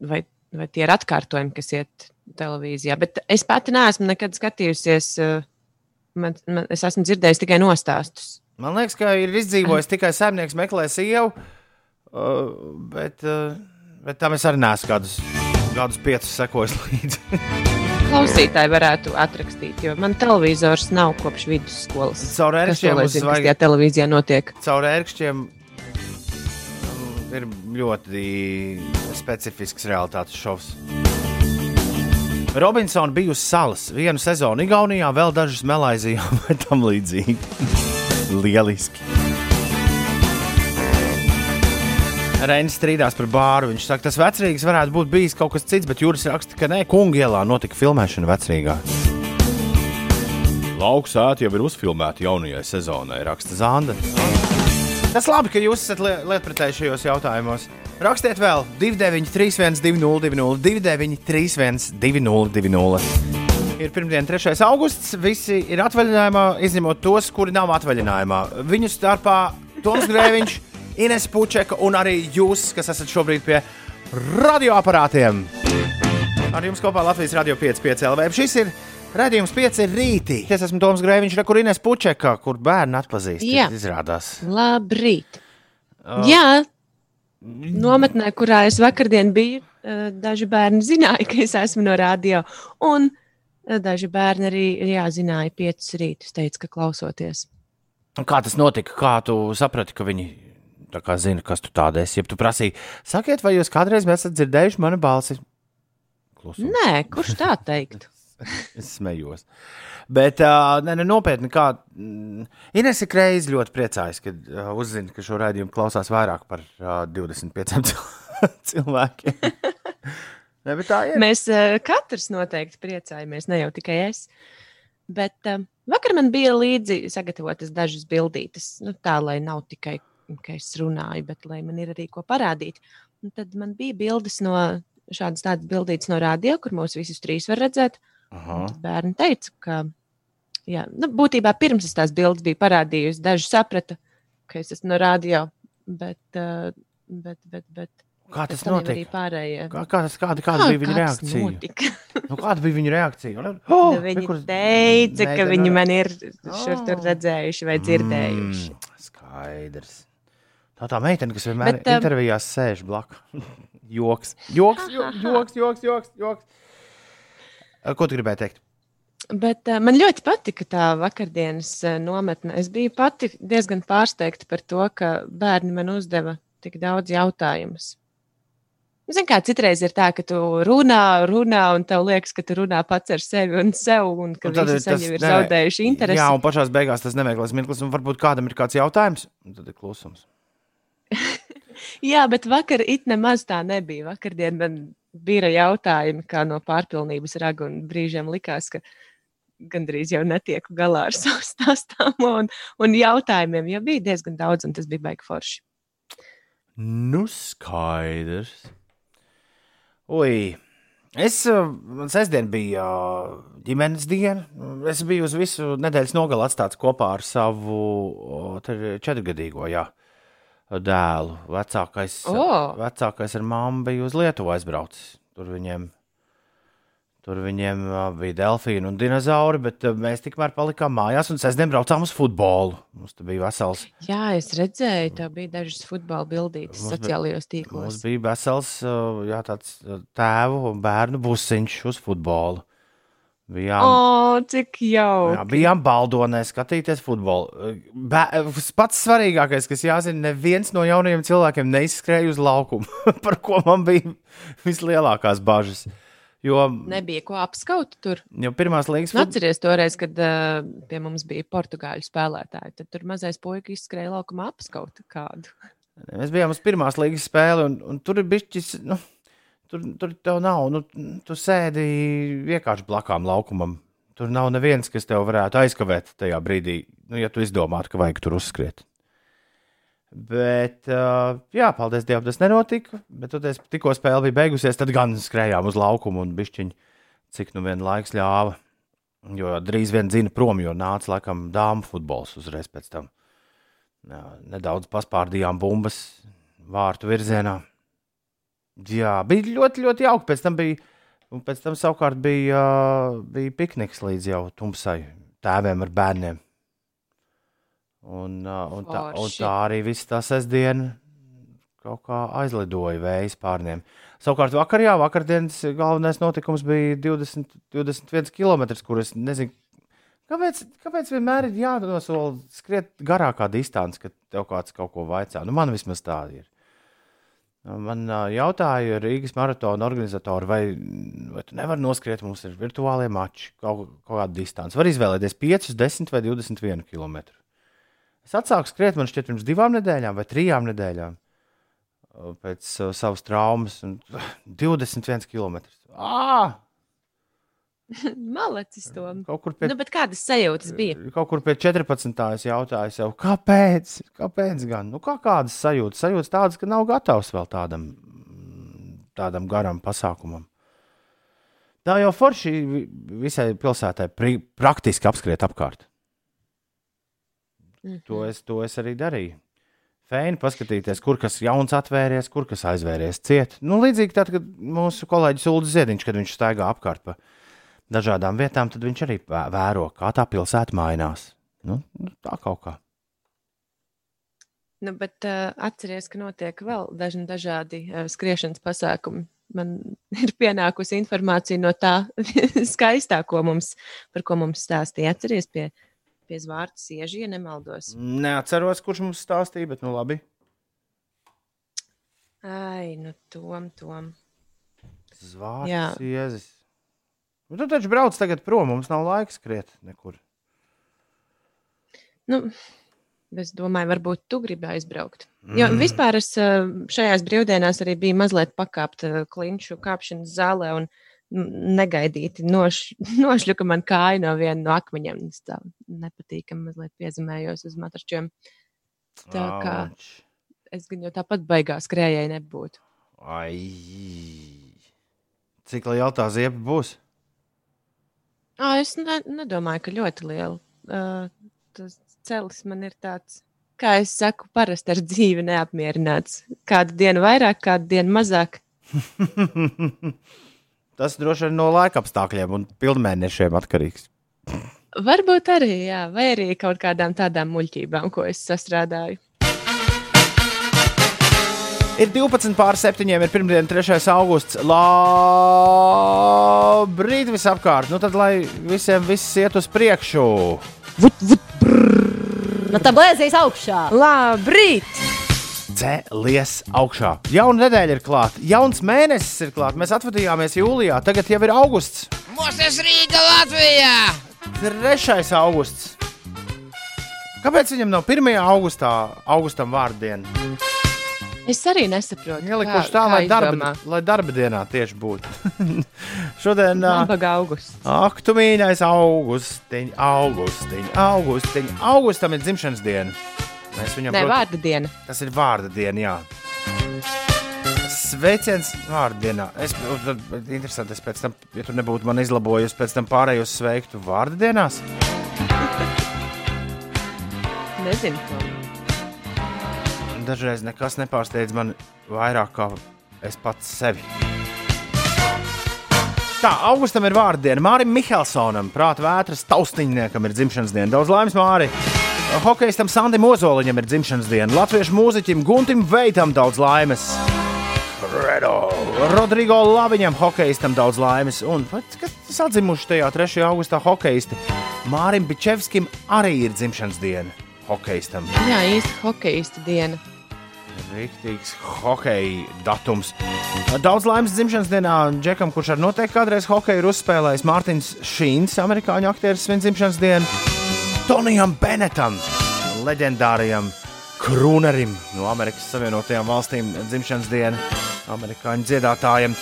Vai vai tie ir atkārtojumi, kas iet televīzijā. Bet es pati neesmu nekad skatījusies. Eh, man, man, es esmu dzirdējis tikai nostāstus. Man liekas, ka ir izdzīvojis tikai saimnieks meklē sievu, uh, bet, uh, bet tam es arī neesmu kādus, kādus piecus sekojis līdzi. Klausītāji varētu atrakstīt, jo man televizors nav kopš vidusskolas. Caur ērkšķiem uz zvaigznēm. Kas televīzijā notiek? Caur ērkšķiem ir ļoti specifisks realitātes šovs. Robinsona bija uz salas vienu sezonu Igaunijā, vēl dažas Malaisijā vai tam līdzīgi. Lieliski! Reinis strīdās par bāru. Viņš saka, tas vecrīgs varētu būt bijis kaut kas cits, bet Juris raksta, ka nē, kungu ielā notika filmēšana vecrīgā. Lauks ēta jau ir uzfilmēta jaunajai sezonai, raksta Zanda. Tas labi, ka jūs esat lietpratēji šajos jautājumos. Rakstiet vēl 293, 202, 293, 202. Ir pirmdiena, 3. augusts. Visi ir atvaļinājumā, izņemot tos, kuri nav atvaļinājumā. Viņu starpā Toms Grēviņš, Ines Pučeka un arī jūs, kas esat šobrīd pie radioaparātiem. Ar jums kopā Latvijas Radio 5,5 LV. Šis ir Radījums 5 ir rītī. Es esmu Toms Grēviņš, kur Inês Pučeka, kur bērni atpazīst. Jā, izrādās. Labrīt. Uh, Jā, nometnē, kurā es vakardien biju, eh, daži bērni zināja, ka es esmu no radio. Un eh, daži bērni arī jā, zināja, piecus rītus teica, ka klausoties. Kā tas notika? Kā tu saprati, ka viņi tā kā zina, kas tu tāda esi? Ja tu prasīji, sakiet, vai jūs kādreiz esat dzirdējuši manu balsi? Klusums. Nē, kurš tā teiktu? es smējos. Bet, uh, ne, ne, nopietni, kā mm, Ines ir reizi ļoti priecājas, kad uh, uzzina, ka šo raidījumu klausās vairāk par uh, 25 cil- cilvēkiem. ne. Mēs uh, katrs noteikti priecājamies, ne jau tikai es. Bet uh, vakar man bija līdzi sagatavotas dažas bildītas, nu, tā lai nav tikai, ka es runāju, bet lai man ir arī ko parādīt. Un tad man bija bildes no šādas tādas bildītas no radio, kur mūs visus trīs var redzēt. Aha. Bērni teica, ka, jā, nu, būtībā pirms es tās bildes biju parādījusi, daži saprata, ka es esmu no radio, bet, uh, bet, bet, bet Kā tas notika? Kā, kā tas, kāda, kāda Kā- bija viņa reakcija? Nu, kāda bija viņa reakcija? Oh, Oh, nu, viņi kur- teica, ka Meitene- viņi man ir šur tur Oh. redzējuši vai dzirdējuši. Mm, skaidrs. Tā tā meitene, kas vienmēr Bet, um, intervijās sēž blakus. joks, joks, jo- joks, joks, joks, joks. Ko tu gribēji teikt? Bet uh, man ļoti patika tā vakardienas uh, nometne. Es biju pati diezgan pārsteigta par to, ka bērni man uzdeva tik daudz jautājumus. Zini, kā citreiz ir tā, ka tu runā, runā, un tev liekas, ka tu runā pats ar sevi un sev, un ka Un tad visi tas jau ir ne- zaudējuši interesi. Jā, un pašā beigās tas neveikls mirklis, un varbūt kādam ir kāds jautājums, un tad ir klusums. Jā, bet vakar it nemaz tā nebija. Vakardien man bija jautājumi, kā no pārpilnības raga, un brīžiem likās, ka gandrīz jau netieku galā ar savu stāstāmo, un, un jautājumiem jau bija diezgan daudz, un tas bija baigi forši. Nu, skaidrs. Ui. Es, uh, man sestdien bija uh, ģimenes diena. Es biju uz visu nedēļas nogali atstāts kopā ar savu četrgadīgo jā, dēlu. Vecākais, O! vecākais ar māmu bija uz Lietuvu aizbraucis. Tur viņiem, tur viņiem bija delfīni un dinozauri, bet mēs tikmēr palikām mājās un sestdien braucām uz futbolu. Mums tur bija vesels Jā, es redzēju, tā bija dažas futbola bildītas Mums sociālajos Mums tīklos. bija vesels jā, tāds, tēvu un bērnu busiņš uz futbolu. Bijām, oh, cik jauki! jā, bijām baldonē skatīties futbolu. Bē, pats svarīgākais, kas jāzina, neviens no jaunajiem cilvēkiem neizskrēja uz laukumu, par ko man bija vislielākās bažas. Jo, Nebija ko apskaut tur. jo pirmās līgas Nu, Atceries toreiz, kad uh, pie mums bija portugāļu spēlētāji. Tad tur mazais puika izskrēja laukumā apskaut kādu. Mēs bijām uz pirmās līgas spēli, un, un tur ir bijis. Nu, tur, tur tev nav. Nu, tu sēdi vienkārši blakām laukumam. Tur nav neviens, kas tev varētu aizkavēt tajā brīdī, nu, ja tu izdomātu, ka vajag tur uzskriet. Bet, uh, jā, paldies Dievam, tas nenotika. Bet, tad, tikko spēle bija beigusies, tad gan skrējām uz laukumu un bišķiņu, cik nu vien laiks ļāva. Jo drīz vien dzina prom, jo nāca laikam dāmu futbols uzreiz pēc tam. Nedaudz paspārdījām bumbas vārtu virzienā. Jā, bija ļoti, ļoti jauki. Pēc tam bija, un pēc tam savukārt bija, uh, bija pikniks līdz jau tumsai tēviem ar bērniem. Un, uh, un, tā, un tā arī viss tā sestdiena kaut kā aizlidoja vējas pārniem. Savukārt vakar, jā, vakardienas galvenais notikums bija 20, 21 km, kur es nezinu, kāpēc, kāpēc vienmēr ir jānosola skriet garākā distance, kad tev kāds kaut ko vaicā. Nu, man vismaz tā ir. Man jautāja Rīgas maratona organizatori, vai, vai tu nevari noskriet, mums ir virtuālie mači, kaut, kaut kāda distance. Var izvēlēties 5, 10 vai 21 km. Es atsāku skriet, man šķiet, pirms divām nedēļām vai trijām nedēļām pēc uh, savas traumas. un, 21 km. Ah! Malecis to. Kaut kur pie Nu, kādas sajūtas bija? Kaut kur pie 14. es jautāju sev, kāpēc? Kāpēc gan? Nu, kā kādas sajūtas? Sajūtas tādas, ka nav gatavs vēl tādam, tādam garam pasākumam. Tā jau forši vi- visai pilsētai pri, praktiski apskriet apkārt. Mhm. To es, to es arī darīju. Fēni paskatīties, kur kas jauns atvēries, kur kas aizvēries ciet. Nu, līdzīgi tad, kad mūsu kolēģis Ulrichs Ziedņš, kad viņš staigā apkārt pa dažādām vietām, tad viņš arī vē- vēro, kā tā pilsēta mainās. Nu, tā kaut kā. Nu, bet uh, atcerieties, ka notiek vēl dažni dažādi uh, skriešanas pasākumi. Man ir pienākusi informācija no tā skaistā, ko mums, par ko mums stāstīja. Atcerieties, pie, pie zvārta sieža, ja nemaldos. Neatceros, kurš mums stāstīja, bet nu labi. Ai, nu, tom, tom. Zvārds, Jā. Nu, tu taču brauc tagad prom, mums nav laika skriet nekur. Nu, es domāju, varbūt tu gribi aizbraukt. Jo vispār es uh, šajās brīvdienās arī biju mazliet pakāpt uh, klinšu kāpšanas zālē un mm, negaidīti noš, nošļuka man kāja no viena no akmeņiem. Es tā nepatīkami mazliet piezemējos uz matračiem. Tā kā es gan jau tāpat baigās skrējēji nebūtu. Ai. Cik liela tā ziepa būs? Ā, es ne, nedomāju, ka ļoti liela. Uh, tas celis man ir tāds, kā es saku, parasti ar dzīvi neapmierināts. Kādu dienu vairāk, kādu dienu mazāk. Tas droši vien no laika apstākļiem un pilnmēnešiem atkarīgs. Varbūt arī, jā, vai arī kaut kādām tādām muļķībām, ko es sastrādāju. Ir 12 pār 7, ir pirmdiena, 3. augusts. Labrīt visapkārt! Nu tad, lai visiem viss iet uz priekšu! Nu, tā blēzīs augšā. Labrīt! Cēlies augšā. Jauna nedēļa ir klāta, jauns mēnesis ir klāts. Mēs atvadījāmies jūlijā, tagad jau ir augusts. Mūsu Rīga Latvijā! 3. augusts. Kāpēc viņam nav 1. augustā, augustam vārdiena? Es arī nesaprotu. Ielikuši tā, lai darba, lai darba dienā tieši būtu. Šodien. Nabaga augusts. Ak, tu mīļais augustiņ, augustiņ, augustiņ. Augustam ir dzimšanas diena. Mēs viņam Nē, protams, vārda diena. Tas ir vārda diena, jā. Sveiciens vārda dienā. Es tad interesanti, es pēc tam, ja tu nebūtu man izlabojis, pēc tam pārējos sveiktu vārda dienās. Nezinu. Dažreiz nekas nepārsteidz man vairāk kā es pats sevi. Tā, augustam ir vārda diena. Mārim Mihelsonam, prāta vētras taustiņniekam ir dzimšanas diena. Daudz laimes, Māri! Hokejistam Sandim Ozoliņam ir dzimšanas diena. Latviešu mūziķim Guntim Veitam daudz laimes. Fredo. Rodrigo Laviņam, hokejistam daudz laimes. Un pats, kas sadzimuši tajā 3. augustā hokejisti, Mārim Bičevskim arī ir dzimšanas diena. Hokejistam. Jā, īsti hokeja diena. Rīktīgs hokeja datums. Daudz laimes dzimšanas dienā Džekam, kurš ar noteikti kādreiz hokeju ir uzspēlējis Mārtiņš Šīns, amerikāņu aktieris, svin dzimšanas dienu. Tonijam Benetam, leģendārajam krūnerim no Amerikas Savienotajām valstīm dzimšanas diena, amerikāņu dziedātājiem.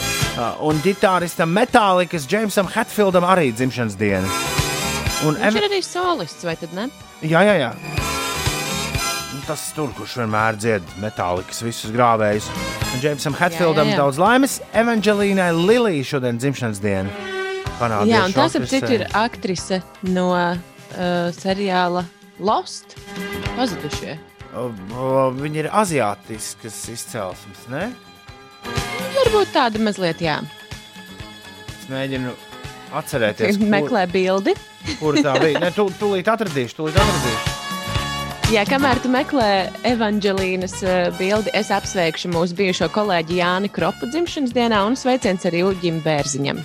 Un ģitāristam Metālikas Džeimsam Hetfieldam arī dzimšanas diena. Un Viņš ir arī solists, vai tad ne? Jā, jā, jā. Tas tur, kurš vienmēr dzied metālikas visus grāvējus. Un Džeimsam Hetfieldam Jā, jā, daudz laimes. Evanģelīnai Lilijai šodien dzimšanas diena. Kanādiešu Jā, un tā, ap aktrise. citu, ir aktrise no uh, seriāla Lost. Pazudušie. O, o, Viņa ir aziātiskas izcelsmes, ne? Varbūt tāda mazliet, jā. Es mēģinu atcerēties, kur, Meklē bildi. kur tā bija. Ne, tu, tūlīt atradīšu, tūlīt atradīšu. Jā, kamēr tu meklē evanģelīnas uh, bildi, es apsveikšu mūsu bijušo kolēģi Jāni Kropu dzimšanas dienā un sveiciens arī Uģim Bērziņam.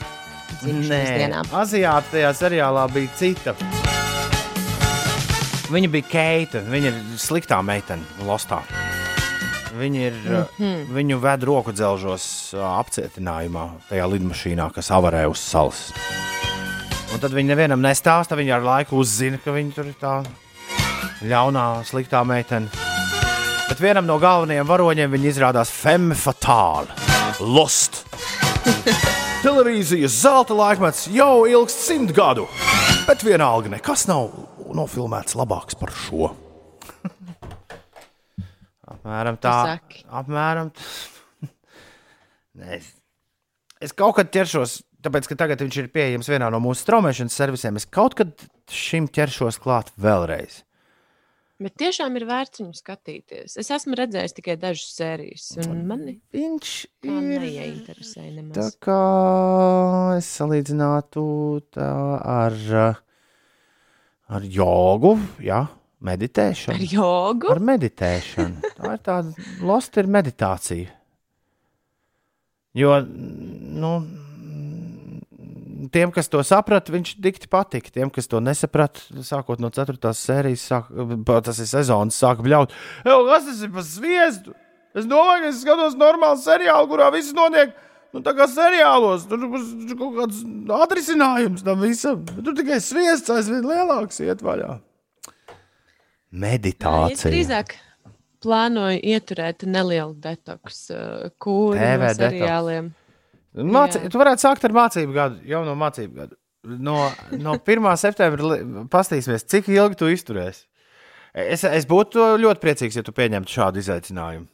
Dzimšanas dienā. Aziāta tajā seriālā bija cita. Viņa bija Keita. Viņa ir sliktā meitene, Lostā. Viņa ir, mm. -hmm. viņu ved roku dzelžos ā, apcietinājumā, tajā lidmašīnā, kas avarē uz salas. Un tad viņa nevienam nestāsta. Viņa ar laiku uzzina, ka viņa tur ir tā ļaunā, sliktā meitene. Bet vienam no galvenajiem varoņiem viņa izrādās femme fatāla, lost. Televīzijas zelta laikmets jau ilgst simt gadu, bet vienalga nekas nav nofilmēts labāks par šo. apmēram tā. Apmēram tā. Es, es kaut kad ķeršos, tāpēc ka tagad viņš ir pieejams vienā no mūsu straumēšanas servisiem. Es kaut kad šim ķeršos klāt vēlreiz. Bet tiešām ir vērts viņu skatīties. Es esmu redzējis tikai dažas sērijas, un mani Viņš ir neieinteresēja Tā nemaz. kā es salīdzinātu tā ar, ar jogu, jā, Meditēšana. Ar jogu? Ar meditēšanu. Tā ir tāda losta, ir meditācija. Jo, nu, tiem, kas to saprata, viņš dikti patika. Tiem, kas to nesaprata, sākot no 4. sērijas, sāk, tas ir sezonas, sāka bļaut. Ej, kas tas ir par sviestu? Es domāju, ka es skatos normālu seriālu, kurā viss notiek. Nu, tā kā seriālos, tur ir kaut kāds atrisinājums tam visam. Tur tikai sviests aizvien lielāks iet vaļā. Meditācija. drīzāk plānoju ieturēt nelielu detoksu uh, kūru TV no detoks. Māci, tu varētu sākt ar mācību gadu, jau no mācību gada. No, no 1. septembra paskatīsimies, cik ilgi tu izturēsi. Es, es būtu ļoti priecīgs, ja tu pieņemtu šādu izaicinājumu.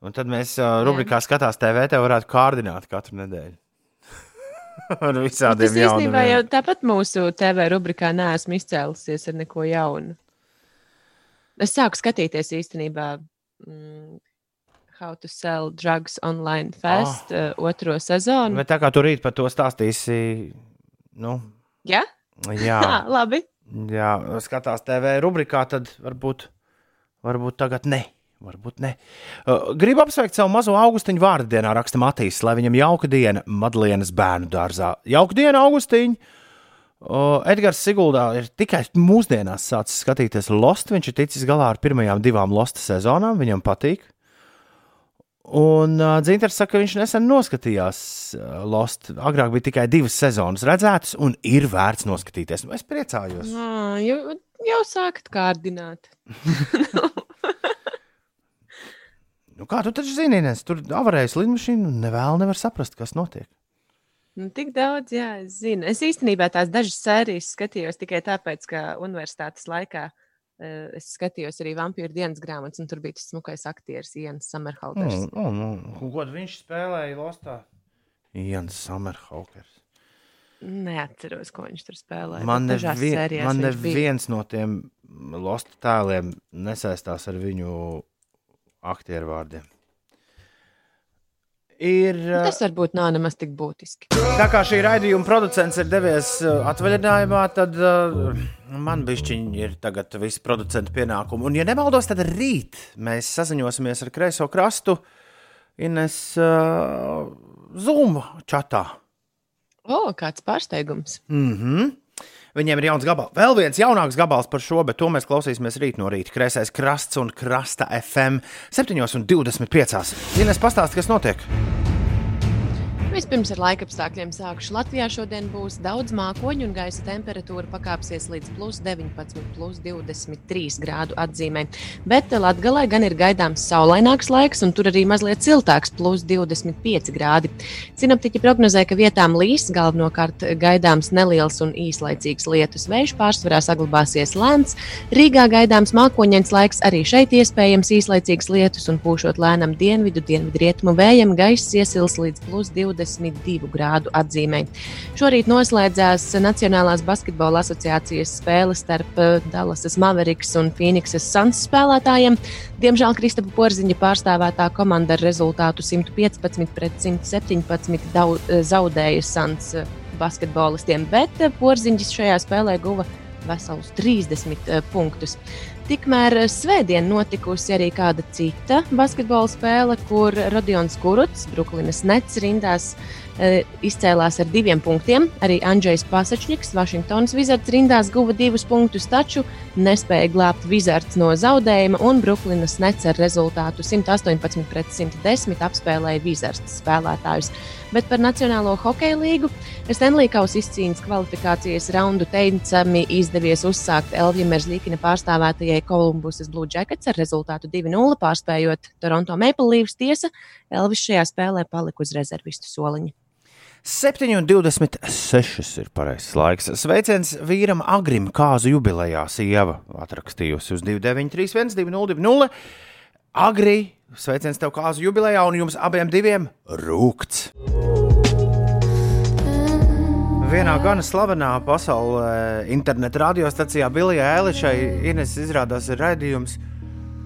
Un tad mēs uh, rubrikā skatās TV, te varētu kārdināt katru nedēļu. ar visādiem Es īstenībā jau jaunumiem. tāpat mūsu TV rubrikā neesmu izcēlusies ar neko jaunu. Es sāku skatīties īstenībā mm, How to Sell Drugs Online Fest oh. uh, otro sezonu. Bet tā kā tu rīt par to stāstīsi, nu, Ja? jā. Jā, labi. Jā, skatās TV rubrikā, tad varbūt, varbūt tagad ne. Varbūt ne. Uh, Gribu apsveikt savu mazo augustiņu vārdu dienā, raksta Matīs, lai viņam jauka diena Madlienas bērnu dārzā. Jauka diena, Augustiņa! Uh, Edgars Siguldā ir tikai mūsdienās sācis skatīties Lost. Viņš ir ticis galā ar pirmajām divām Lost sezonām, viņam patīk. Un uh, Dzinters saka, ka viņš nesen noskatījās uh, Lost. Agrāk bija tikai divas sezonas redzētas, un ir vērts noskatīties. Nu, es priecājos. Ah, jau, jau sākat kārdināt. Nu, kā tu taču zini, Ines, tur avarējas lidmašīna un nevēl nevar saprast, kas notiek. Nu, tik daudz, jā, es zinu. Es īstenībā tās dažas sērijas skatījos tikai tāpēc, ka universitātes laikā uh, es skatījos arī vampīru dienas grāmatas, un tur bija tas smukais aktieris Jans Samerhalders. Mm, mm, mm. Ko viņš spēlēja Lostā? Jans Samerhaukers. Neatceros, ko viņš tur spēlēja. Man, sērijās man neviens no tiem Losta tēliem nesaistās ar viņu aktieru vārdiem. Ir, uh, Tas varbūt nav nemaz tik būtiski. Tā kā šī raidījuma producents ir devies uh, atvaļinājumā, tad uh, man bišķiņi ir tagad visi producentu pienākumi. Un, ja nemaldos, tad rīt mēs saziņosimies ar kreiso krastu Ines uh, Zoom čatā. O, kāds pārsteigums. Mm -hmm. Viņiem ir jauns gabals. Vēl viens jaunāks gabals par šo, bet to mēs klausīsimies rīt no rīta. Kreisais krasts un krasta FM 7,25. Ines pastāsti, kas notiek? Vispirms ar laika apstākļiem sākuši. Latvijā šodien būs daudz mākoņu un gaisa temperatūra pakāpsies līdz plus 19, plus 23 grādu atzīmē. Bet Latvijā gan ir gaidāms saulaināks laiks, un tur arī mazliet siltāks, plus 25 grādi. Sinoptiķi prognozē, ka vietām līs, galvenokārt gaidāms neliels un īslaicīgs lietus vējš, pārsvarā saglabāsies lēns. Rīgā gaidāms mākoņains laiks, arī šeit iespējams īslaicīgs lietus un pūšot lēnam dienvidu, dienvidrietumu vējam, gaiss iesils līdz plus 22 grādu atzīmē. Šorīt noslēdzās Nacionālās basketbola asociācijas spēle starp eh, Dallasas Mavericks un Phoenixas Suns spēlētājiem. Diemžēl Kristapa Porziņa pārstāvētā komanda ar rezultātu 115 pret 117 dau, eh, zaudēja Suns eh, basketbolistiem, bet Porziņš šajā spēlē guva veselus 30 eh, punktus. Tikmēr eh, svētdien notikusi arī kāda cita basketbola spēle, kur Rodions Kuruts, Brooklynas Nets rindās, eh, izcēlās ar diviem punktiem. Arī Andrzejs Pasačņiks, Vašingtonas Wizards rindās guva divus punktus, taču nespēja glābt Wizards no zaudējuma, un Brooklynas Nets ar rezultātu 118 pret 110 apspēlēja Wizards spēlētājus. Bet par Nacionālo hokeja līgu Stanley Kausa izcīņas kvalifikācijas raundu teicami izdevies uzsākt Elvija Merzlīkina pārstāvētajai Kolumbusas Blue Jackets ar rezultātu 2-0 pārspējot Toronto Maple Leafs tiesa. Elvis šajā spēlē palika uz rezervistu soliņa. 7,26 ir pareizais laiks. Sveiciens vīram Agrim kāzu jubilejā. Sieva atrakstījusi uz 293, 202. Agri, sveiciens tev kāzu jubilejā, un jums abiem diviem rūkts. Vienā gana slavenā pasaulē interneta radiostacijā Bilijā Elišai Ines izrādās ir raidījums,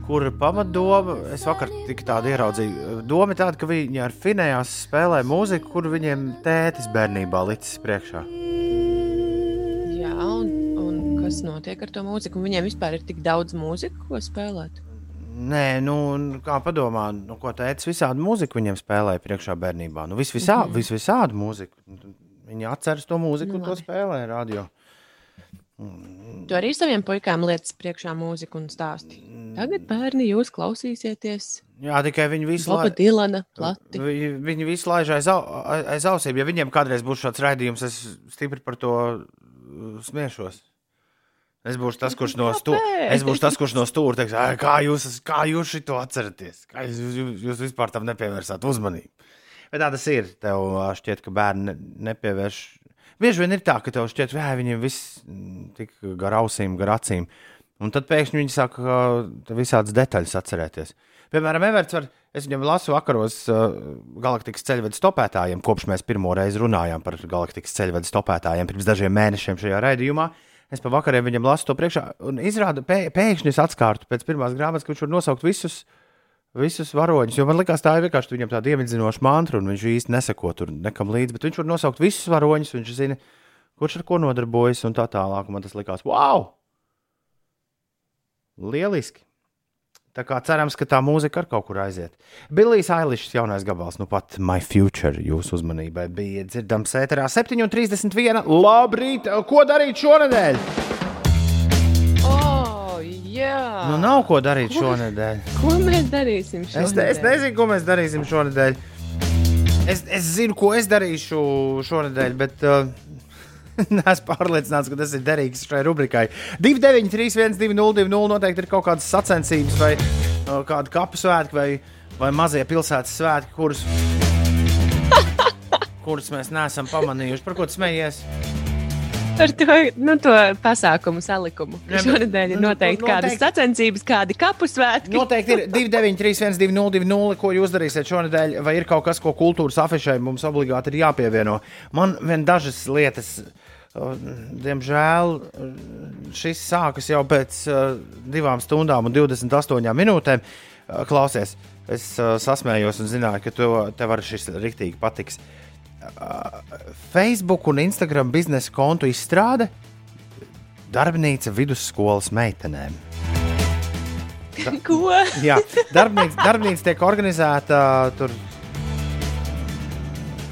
kur pamatdoma, es vakar tik tādu ieraudzīju, doma tāda, ka viņi ar finējās spēlē mūziku, kur viņiem tētis bērnībā licis priekšā. Jā, un, un kas notiek ar to mūziku. un Viņiem vispār ir tik daudz mūziku, ko spēlēt. Nē, nu, kā padomā, nu, ko teica, visādi mūziku viņiem spēlēja priekšā bērnībā. Nu, vis visā, mm -hmm. vis visādi mūziku. Viņi atceras to mūziku Nu, to spēlēja radio. Tu arī saviem puikām lietas priekšā mūziku un stāsti. Tagad, bērni, jūs klausīsieties Jā, tikai viņi visu laiku. Dilana plati. Viņi, visu laiž aiz, aiz ausīm. Ja viņiem kādreiz būs šāds raidījums, es stipri par to uh, smiešos. Es būšu tas, kurš no stūra. Es būšu tas, kurš no stūra teiks, "Ai, kā jūs, kā jūs to atceraties? Kā jūs, jūs, jūs vispār tam nepievērsāt uzmanību? Bet tā tas ir. Tev šķiet, ka bērni ne, nepievērš. Bieži vien ir tā, ka tev šķiet, ka viņiem viss mm, tik gar ausīm, gar acīm. Un tad pēkšņi viņi sāk visādas detaļas atcerēties. Piemēram, Everts var, es viņam lasu vakaros uh, galaktikas ceļvedes stopētājiem, kopš mēs pirmo reizi runājām par galaktikas ceļvedes stopētājiem pirms dažiem mēnešiem šajā raidījumā. Es pa vakariem viņam lasu to priekšā, un izrāda, pē, pēkšņi es atskārtu pēc pirmās grāmatas, ka viņš var nosaukt visus, visus varoņus. Jo man liekas, tā ir vienkārši viņam tāda iemidzinoša mantra, un viņš īsti nesako tur nekam līdzi. Bet viņš var nosaukt visus varoņus, viņš zina, kurš ar ko nodarbojas un tā tālāk. Man tas likās, wow! Lieliski! Tā kā cerams, ka tā mūzika ar kaut kur aiziet. Billijs Ailišs jaunais gabals, nu pat My Future jūsu uzmanībai bija dzirdams ēterā 7,31. Labrīt! Ko darīt šonadēļ? Oh, jā! Nu, nav ko darīt šonadēļ. Ko mēs darīsim Es, ne, es šodien? nezinu, ko mēs darīsim šonadēļ. Es, es zinu, ko es darīšu šonadēļ, bet uh, neesmu pārliecināts, ka tas ir derīgs šai rubrikai. 293, 1202, noteikti ir kaut kādas sacensības, vai uh, kāda kapu svētki, vai, vai mazie pilsētas svētki, kurus, kurus mēs neesam pamanījuši. Par ko tu smejies? Ar to, nu, to pasākumu salikumu. Jā, bet- Šonadēļ ir nu, noteikti nu, kādas noteikti. sacensības, kādi kapu svētki. Noteikti ir 293, 1202, ko jūs darīsiet šonadēļ, vai ir kaut kas, ko kultūras afišai mums obligāti ir jāpievieno. Man vien dažas lietas, uh, diemžēl, šis sākas jau pēc uh, divām stundām un 28 minūtēm. Uh, Klausies, es uh, sasmējos un zināju, ka tev, tev arī šis riktīgi patiks. Facebook un Instagram biznesa kontu izstrāde darbnīca vidusskolas meitenēm. Ko? Jā, darbnīca, darbnīca tiek organizēta tur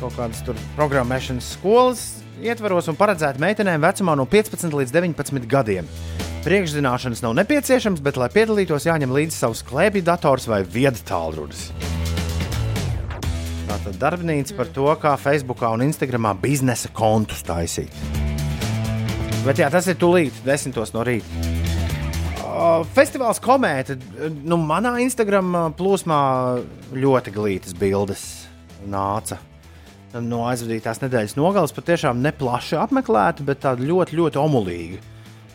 kaut kādas programmēšanas skolas ietvaros un paredzēta meitenēm vecumā no 15 līdz 19 gadiem. Priekšzināšanas nav nepieciešams, bet, lai piedalītos, jāņem līdzi savs klēpju dators vai viedas tālrunis. Tātad darbnīca par to, kā Facebookā un Instagramā biznesa kontus taisīt. Bet jā, tas ir tūlīt, desmitos no rīta. Festivāls komēta. Nu, manā Instagram plūsmā ļoti glītas bildes nāca. No aizvadītās nedēļas nogales patiešām neplaši apmeklēta, bet tāda ļoti, ļoti omulīga.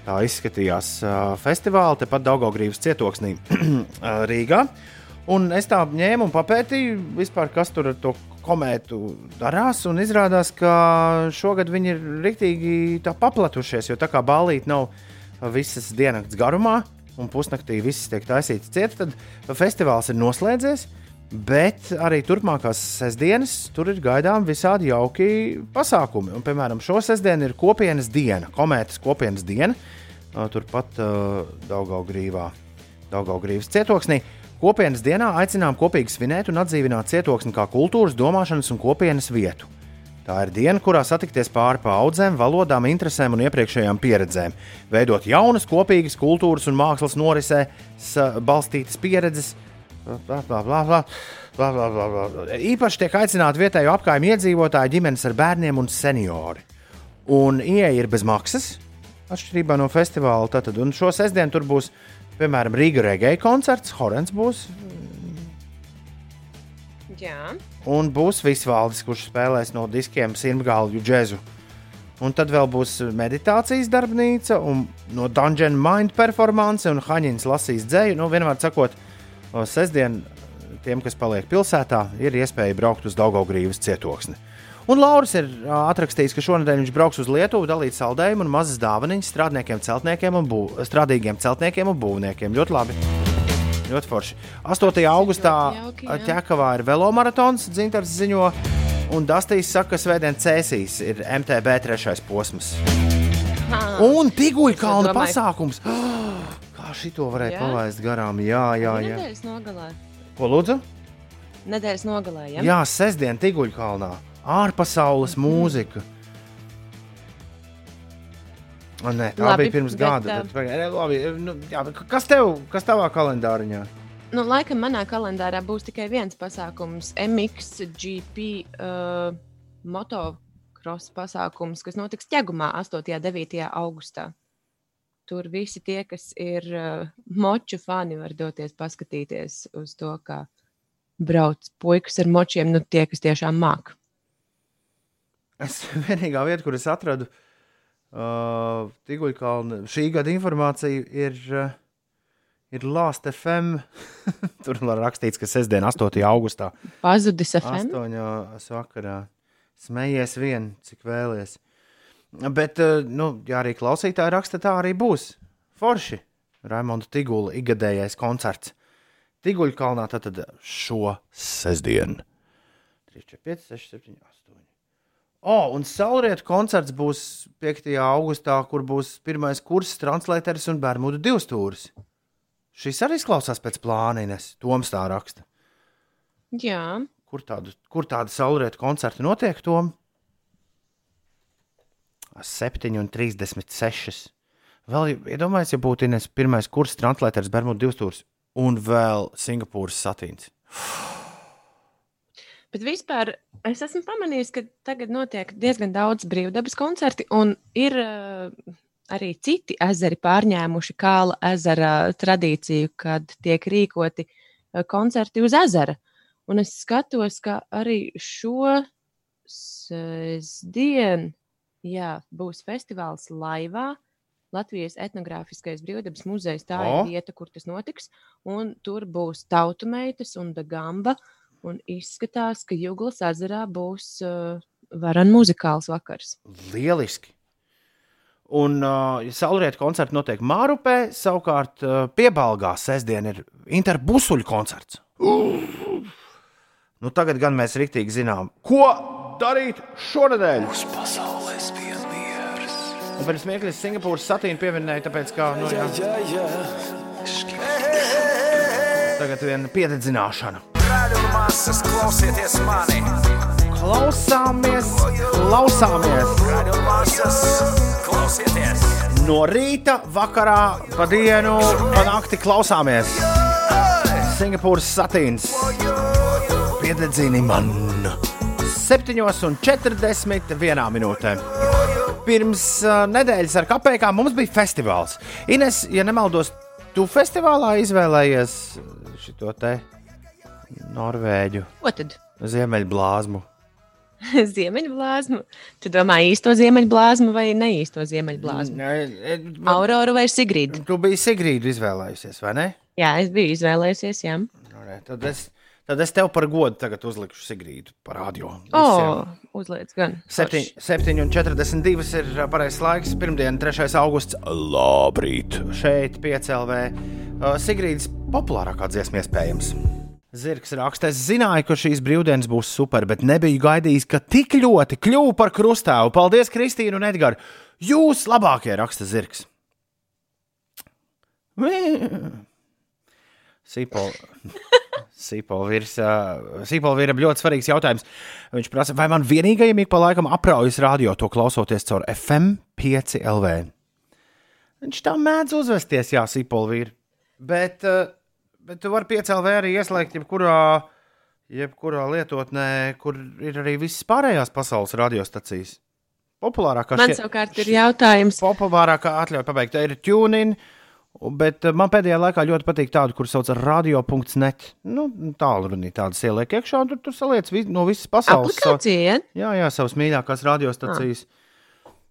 Tā izskatījās uh, festivāla tepat Daugaugrības cietoksnī uh, Rīgā. Un es tā ņēmu un papētīju, vispār, kas tur ar to komētu darās. Izrādās, ka šogad viņi ir rīktīgi paplatušies, jo tā kā balīti nav visas dienas garumā, un pusnaktī viss tiek taisīts ciet, tad festivāls ir noslēdzies. Bet arī turpmākās sestdienas tur ir gaidām visādi jauki pasākumi. Un, piemēram, šo sestdienu ir kopienas diena, komētas kopienas diena. Turpat uh, Daugaugrīvā, Daugaugrības cietoksnī. Kopienas dienā aicinām kopīgi svinēt un atdzīvināt cietoksni kā kultūras, domāšanas un kopienas vietu. Tā ir diena, kurā satikties pāri paudzēm, valodām, interesēm un iepriekšējām pieredzēm, veidot jaunas, kopīgas kultūras un mākslas norisē sa- balstītas pieredzes. Bla, bla, bla, bla, bla, bla, bla, bla. Īpaši tiek aicināti vietējo apgājumu iedzīvotāji, ģimenes ar bērniem un seniori. Un ieeja ir bez maksas, atšķirībā no festivāla. Tātad, un šo sestdienu tur būs, piemēram, Rīga Regēja koncerts, Horens būs Jā. un būs Visvaldis, kurš spēlēs no diskiem simtgālu džēzu. Un tad vēl būs meditācijas darbnīca, un no Dungeon Mind performance, un Haņins lasīs dzēju. Nu, vienmēr sakot, sestdien tiem, kas paliek pilsētā, ir iespēja braukt uz Daugaugrības cietoksni. Un Lauris ir atrakstījis, ka šonadēļ viņš brauks uz Lietuvu, dalīt saldējumu un mazas dāvanas strādniekiem, celtniekiem un bū, strādīgiem celtniekiem un būvniekiem. Ļoti labi. Ļoti forši. 8. augustā. Ķekavā ir velomaratons, Dzintars ziņo, un Dastīs saka, ka Svētdien cēsīs ir MTB trešais posms. Un Tiguļa kalna domāju- pasākums. Kā šito varētu Jā? palaist garām? Jā, jā, jā. Nedēļas nogalē. Ko lūdzu? Nedēļas nogalē, ja? Jā, sestdien Tiguļa kalnā. Ārpasaules mūzika. O, nē, tā Labi, bija pirms bet, gada. Bet, e, labi, e, nu, jā, bet kas tev, kas tavā kalendāriņā? Nu, laikam manā kalendārā būs tikai viens pasākums, MXGP uh, motocross pasākums, kas notiks Ķegumā 8. un 9. augustā. Tur visi tie, kas ir uh, moču fani, var doties paskatīties uz to, kā brauc puikas ar močiem, nu tie, kas tiešām māk. Es vienīgā vieta, kur es atradu uh, Tiguļa kalna šī gada informāciju, ir, uh, ir Last FM. Tur var rakstīts, ka sestdien, 8. augustā. Pazudis FM. Astoņos vakarā. Smējies vien, cik vēlies. Bet, eh, nu, ja arī klausītāji raksta, tā arī būs. Forši. Raimonda Tigula ikgadējais koncerts. Tiguļa kalnā tātad šo sestdienu. 3, 4, 5, 6, 7, 8. O, un Saulrietu koncerts būs 5. augustā, kur būs pirmais kurs, translēters un Bermudu divstūris. Šis arī izklausās pēc plāna, Ines. Toms tā raksta. Jā, Kur tādu, kur tādu saulrietu koncertu notiek, Tom? 7,36. Vēl, iedomājieties, ja būtu Ines pirmais kurs, translēters Bermudu divstūrs un vēl Singapūras satīns. Bet vispār es esmu pamanījis, ka tagad notiek diezgan daudz brīvdabas koncerti, un ir uh, arī citi ezeri pārņēmuši kāla ezera tradīciju, kad tiek rīkoti uh, koncerti uz ezera. Un es skatos, ka arī šo sestdienu jā, būs festivāls Laivā. Latvijas etnogrāfiskais brīvdabas muzejs tā O! ir vieta, kur tas notiks. Un tur būs tautu meitas un gamba. Un izskatās, ka Jūglas ezerā būs uh, varan muzikāls vakars. Lieliski! Un uh, ja saulrietu koncerts notiek Mārupē, savukārt uh, piebalgā sestdien ir interbusuļu koncerts. Nu, tagad gan mēs rīktīgi zinām, ko darīt šonadēļ. Un pirms smieklības Singapūras satīna pieminēja, tāpēc, ka nu, jā, tagad viena piededzināšana. Masas, klausieties mani! Klausāmies, klausāmies! Masas, klausieties! No rīta, vakarā, pa dienu, pa nakti klausāmies. Singapūras satīns. Piededzini man 7,41 minūtē. Pirms uh, nedēļas ar kapekām mums bija festivāls. Ines, ja nemaldos, tu festivālā izvēlējies šo te Norvēģu ziemeļblāzmu. Ziemeļblāzmu. Tu domā īsto ziemeļblāzmu vai neīsto ziemeļblāzmu? Auroru vai Sigrīdu? Tu biji Sigrīdu izvēlējusies, vai ne? Jā, es biju izvēlējusies, jā. Nu, re, Tad es, tad es tev par godu tagad uzlikšu Sigrīdu par radio. O, visiem. uzliec gan. 7,42 ir pareizais laiks. Pirmdiena, 3. augusts. Labrīt! Šeit, PCLV. Uh, Sigrīdas populārākā dziesma iespējams. Zirgs raksta, es zināju, ka šīs brīvdienas būs super, bet nebiju gaidījis, ka tik ļoti kļuvu par krustāvu. Paldies, Kristīna un Edgars! Jūs labākie raksta zirgs! Sīpola. Sīpola ir ļoti svarīgs jautājums. Viņš prasa, vai man vienīgajam ik pa laikam apraujas radio to klausoties caur FM 5 LV. Viņš tā mēdz uzvesties, jā, Sīpola ir. Bet, eh, bet tu vari 5 LV arī ieslēgt jebkurā, jebkurā lietotnē, kur ir arī visas pārējās pasaules radiostacijas. Populārākā Man šie- savukārt ir jautājums, populārākā atļauja pabeigt. Ir tuning, bet eh, man pēdējā laikā ļoti patīk tāda, kur sauc par radio.net. Nu, tālrunī tādas ieliek iekšā, un tur, tur saliec vi, no visas pasaules. aplikācija. Jā, jā, savas mīļākās radiostacijas.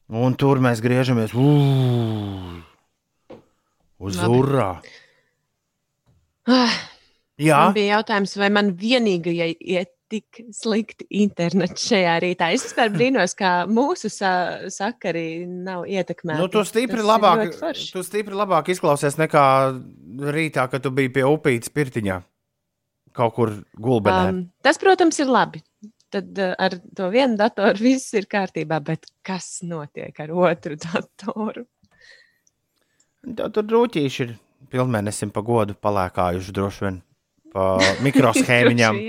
Un tur mēs griežamies ū, uz Labi. urā. Ah, Jā, man bija jautājums, vai man vienīgajai iet tik slikti internets šajā rītā. Es vispār brīnos, kā mūsu sa sakari nav ietekmēti. nu, tu stipri Tas labāk, tu stipri labāk izklausies nekā rītā, kad tu biji pie upītes pirtiņā. Kaut kur gulbenē. Um, tas, protams, ir labi. tad uh, ar to vienu datoru viss ir kārtībā. Bet kas notiek ar otru datoru? Tā, tur rūtīši ir pilnmēnesim pa godu palēkājuši droši vien pa mikroshēmiņām.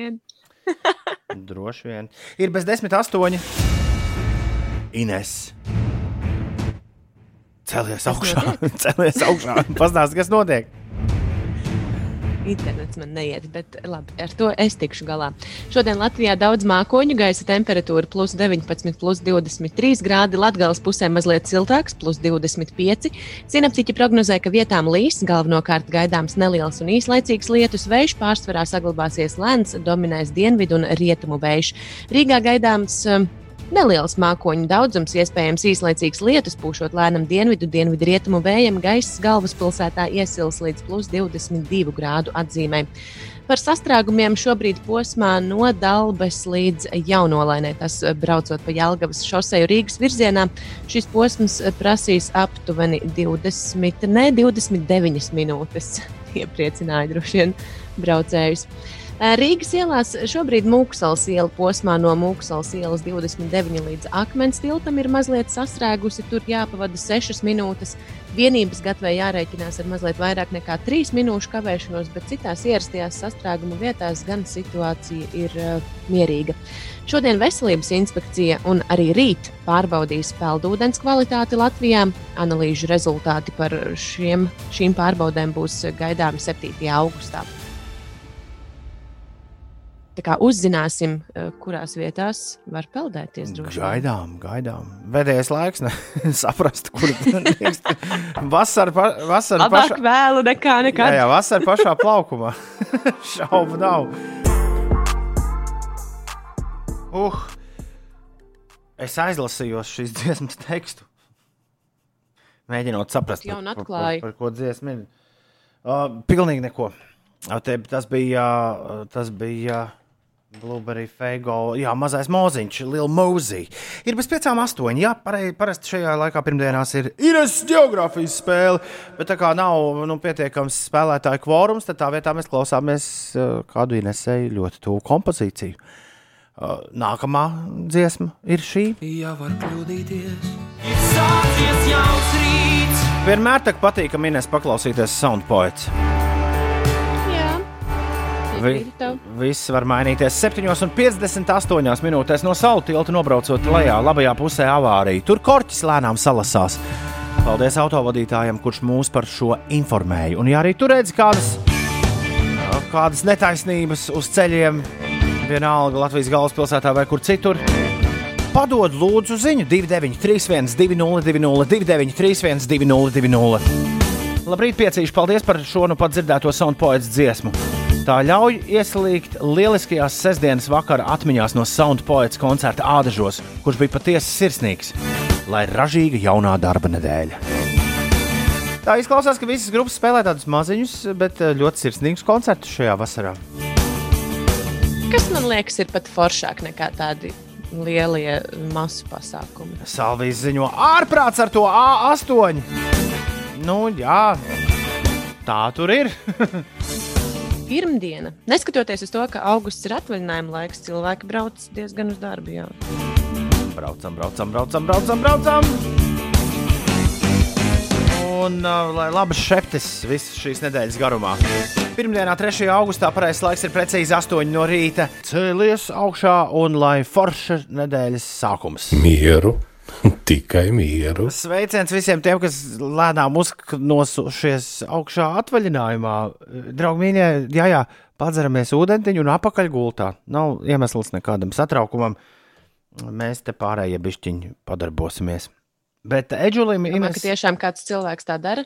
Droši vien. Ir bez desmit astoņi. Ines. Celies augšā, celies augšā. Pastāsti, kas notiek. Internets man neiet, bet labi, ar to es tikšu galā. Šodien Latvijā daudz mākoņu, gaisa temperatūra plus 19, plus 23 grādi. Latvijas pusē mazliet siltāks, plus 25. Sinaptiķi prognozē, ka vietām līs, galvenokārt gaidāms neliels un īslaicīgs lietus. Vējš pārsvarā saglabāsies lēns, dominēs dienvidu un rietumu vējš. Rīgā gaidāms. um, Neliels mākoņu daudzums, iespējams īslaicīgs lietus, pūšot lēnam dienvidu, dienvidu rietumu vējam, gaiss galvaspilsētā iesils līdz plus 22 grādu atzīmē. Par sastrēgumiem šobrīd posmā no Dabas līdz Jaunolainē, tas eh, braucot pa Jālgavas šoseju Rīgas virzienā, šis posms eh, prasīs aptuveni 20, ne 29 minūtes. Iepriecināja droši vien braucējus. Eh, Rīgas ielās šobrīd Mūksels iela posmā no Mūksels ielas 29 līdz Akmens tiltam ir mazliet sastrēgusi. Tur jāpavada 6 minūtes. Vienības gatavē jārēķinās ar mazliet vairāk nekā 3 minūšu kavēšanos, bet citās ierastajās sastrēguma vietās gan situācija ir uh, mierīga. Šodien veselības inspekcija un arī rīt pārbaudīs peldūdens kvalitāti Latvijā. Analīžu rezultāti par šiem, šīm pārbaudēm būs gaidāmi 7. augustā. Kā uzzināsim, eh, kurās vietās var peldēties. droši. Gaidām, gaidām. Vēdējais laiks, ne, saprast, kur tas ir. Vasara, pa, vasara Labāk pašā, vēlu nekā jā, nekad. jā, vasara pašā plaukumā. Šaubu nav. Uh, es aizlasījos šīs dziesmas tekstu. Mēģinot saprast, par, par, atklāji. par ko dziesma ir. Uh, pilnīgi neko. Te, tas bija, tas bija Blueberry Feigo, jā, mazais mūziņš, Liela Mūzija. Ir bez piecām astoņi. Jā, parasti šajā laikā pirmdienās ir Ines geogrāfijas spēle, bet tā kā nav nu, pietiekams spēlētāju kvorums, tad tā vietā mēs klausāmies uh, kādu Inesēju ļoti tuvu kompozīciju. Uh, nākamā dziesma ir šī. Ja var kļūdīties, Vienmēr tā patīk, ka Ines paklausīties soundpoets. Vi, viss var mainīties 7,58 minūtēs no salu tilta nobraucot lejā, labajā pusē avārija. Tur korķis lēnām salasās. Paldies autovadītājam, kurš mūs par šo informēja. Un, ja arī tur redz kādas, kādas netaisnības uz ceļiem, vienalga Latvijas galvaspilsētā vai kur citur, padod lūdzu ziņu 293, 202, 293, 202. Labrīt, piecīši! Paldies par šo nu pat dzirdēto soundpoets dziesmu. Tā ļauj ieslīgt lieliskajās sestdienas vakara atmiņās no soundpoets koncerta Ādažos, kurš bija patiesi sirsnīgs, lai ražīga jaunā darba nedēļa. Tā izklausās, ka visas grupas spēlē tādus maziņus, bet eh, ļoti sirsnīgus koncertus šajā vasarā. Kas man liekas, ir pat foršāk nekā tādi lielie masu pasākumi. Salvijas ziņo ārprāts ar to A8. Nu, jā, tā tur ir. Pirmdiena. Neskatoties uz to, ka augusts ir atvaļinājuma laiks, cilvēki brauc diezgan uz darbu. Jā. Braucam, braucam, braucam, braucam. braucam. Un uh, lai labas šeptes visas šīs nedēļas garumā. Pirmdienā, 3. augustā, pareizais laiks ir precīzi 8 no rīta. Cēlies augšā un lai forša nedēļas sākums. Mieru, tikai mieru. Sveiciens visiem tiem, kas lēnām uzknosušies augšā atvaļinājumā. Draugi, mīļie, jā, jā, padzeramies ūdentiņu un apakaļ gultā. Nav iemesls nekādam satraukumam. Mēs te pārējie bišķiņi padarbosimies. Bet Edžulim ir ka tiešām kāds cilvēks tā dara,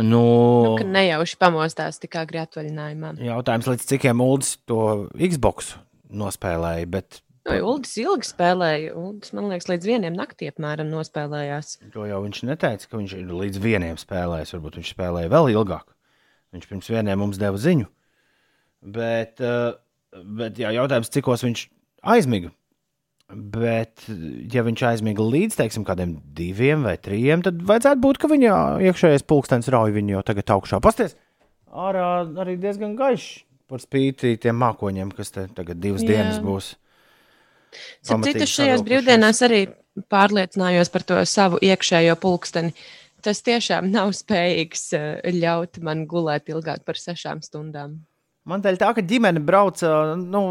nu, nu, nejauši pamostās tik agri atvaļinājumā. jautājums, līdz cikiem Ulas to Xbox nospēlēja. Bet Nu, Uldis ilgi spēlēja. Uldis, man liekas, līdz vieniem naktī apmēram nospēlējās. To jau viņš neteica, ka viņš ir līdz vieniem spēlējis. Varbūt viņš spēlēja vēl ilgāk. Viņš pirms vieniem mums deva ziņu. Bet, eh, bet jā, jautājums, cikos viņš aizmiga. Bet, ja viņš aizmiga līdz teiksim, kādiem diviem vai trim, tad vajadzētu būt, ka viņa iekšējais pulkstenis rauj viņu jau tagad augšā. Pasties, ārā arī diezgan gaišs par spīti tiem mākoņiem, kas te tagad divas jā. dienas būs. Citu, šajās brīvdienās arī pārliecinājos par to savu iekšējo pulksteni. Tas tiešām nav spējīgs eh, ļaut man gulēt ilgāk par sešām stundām. Man dēļ tā, ka ģimene brauca, nu,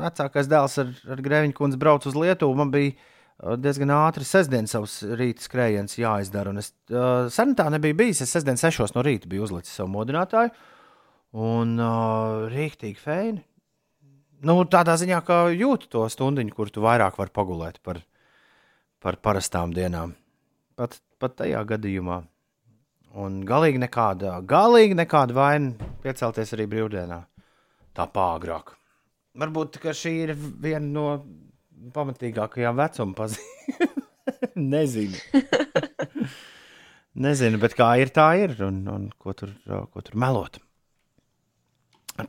vecākais dēls ar, ar Grēviņu kundzi brauca uz Lietuvu. Man bija uh, diezgan ātri sestdienas savs rīta skrējiens jāizdara. Un es uh, sen tā nebija bijis. Es sestdien sešos no rīta biju uzlicis savu modinātāju. Un uh, rīktīgi fēni. Nu, tādā ziņā, ka jūtu to stundu, kur tu vairāk vari pagulēt par, par parastām dienām. Pat, pat tajā gadījumā. Un galīgi nekāda, galīgi nekāda vaina piecelties arī brīvdienā. Tā pārāk. Varbūt šī ir viena no pamatīgākajām vecuma pazīmēm. Nezinu. Nezinu, bet kā ir, tā ir. Un, un ko, tur, ko tur melot?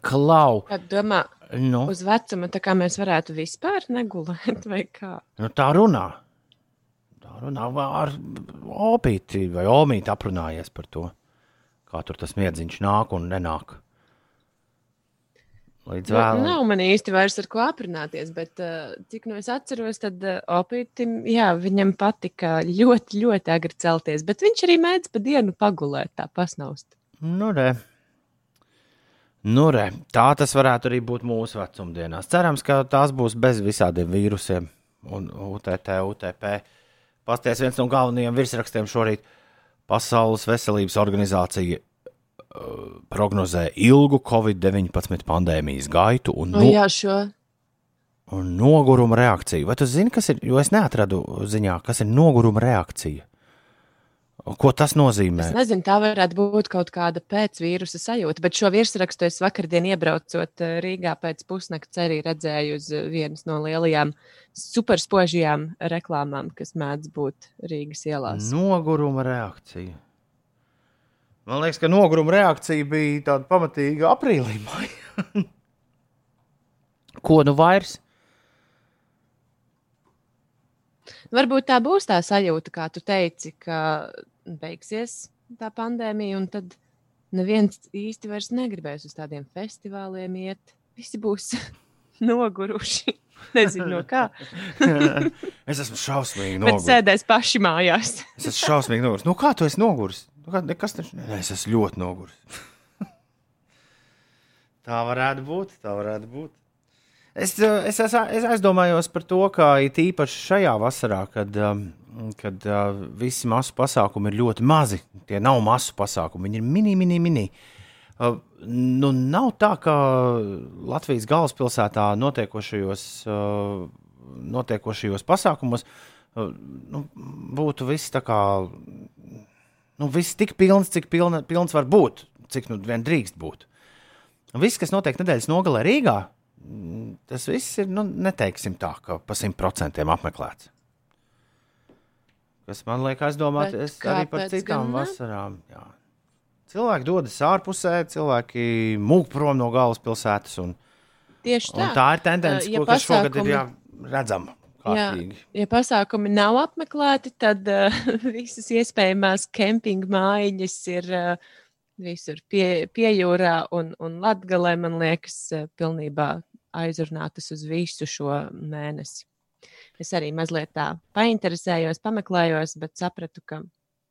Klau. Kad domā, Nu, uz vecumu, tā kā mēs varētu vispār negulēt, vai kā? nu, tā runā. Tā runā ar opīti vai omīti aprunājies par to, kā tur tas miedziņš nāk un nenāk. Līdz Nu, vēlam. nav man īsti vairs ar ko aprunāties, bet uh, cik no es atceros, tad uh, opītim, jā, viņam patika ļoti, ļoti agri celties, bet viņš arī mēdz pa dienu pagulēt, tā pasnaust. Nu, re. Nu, re. Tā tas varētu arī būt mūsu vecumdienās. Cerams, ka tās būs bez visādiem vīrusiem un UTT, UTP. Pasties viens no galvenajiem virsrakstiem šorīt. Pasaules veselības organizācija uh, prognozē ilgu Covid-19 pandēmijas gaitu un, no, jā, šo un noguruma reakciju. Vai tu zini, kas ir? Jo es neatradu ziņā, kas ir noguruma reakcija. Ko tas nozīmē? Es nezinu, tā varētu būt kaut kāda pēcvīrusa sajūta, bet šo virsrakstu es vakardien iebraucot eh, Rīgā pēc pusnakts arī redzēju uz eh, vienas no lielajām superspožajām reklāmām, kas mēdz būt Rīgas ielās. Noguruma reakcija. Man liekas, ka noguruma reakcija bija tāda pamatīga aprīlī. Ko nu vairs? Varbūt tā būs tā sajūta, kā tu teici, ka beigsies tā pandēmija, un tad neviens īsti vairs negribēs uz tādiem festivāliem iet. Visi būs noguruši. Nezinu, no kā. es esmu šausmīgi Bet noguris. sēdēs paši mājās. Es esmu šausmīgi noguris. Nu, kā tu esi noguris? Nu, kā, nekas taču... Nē, es esmu ļoti noguris. tā varētu būt. Tā varētu būt. Es, es, es, es aizdomājos par to, ka it īpaši šajā vasarā, kad, um, kad uh, visi masu pasākumi ir ļoti mazi, tie nav masu pasākumi, viņi ir mini, mini, mini. Uh, nu, nav tā, ka Latvijas galvaspilsētā notiekošajos, uh, notiekošajos pasākumos uh, nu, būtu viss tā kā nu, viss tik pilns, cik pilna, pilns var būt, cik nu vien drīkst būt. Viss, kas notiek nedēļas nogalē Rīgā, mm, tas viss ir, nu, neteiksim tā, ka pa simt procentiem apmeklēts. Kas man liekas, domāt, Bet es arī par citām vasarām. Jā. Cilvēki dodas ārpusē, cilvēki mūk prom no galvaspilsētas. Un, Tieši tā. tā ir tendence, Uh, ja kas šogad ir pasākumi- jā, redzama. Jā, kārtīgi. ja pasākumi nav apmeklēti, tad uh, visas iespējamās kempinga mājiņas ir uh, visur pie, pie jūrā un, un Latgalē, man liekas, uh, pilnībā aizrunātas uz visu šo mēnesi. Es arī mazliet tā painteresējos, pameklējos, bet sapratu, ka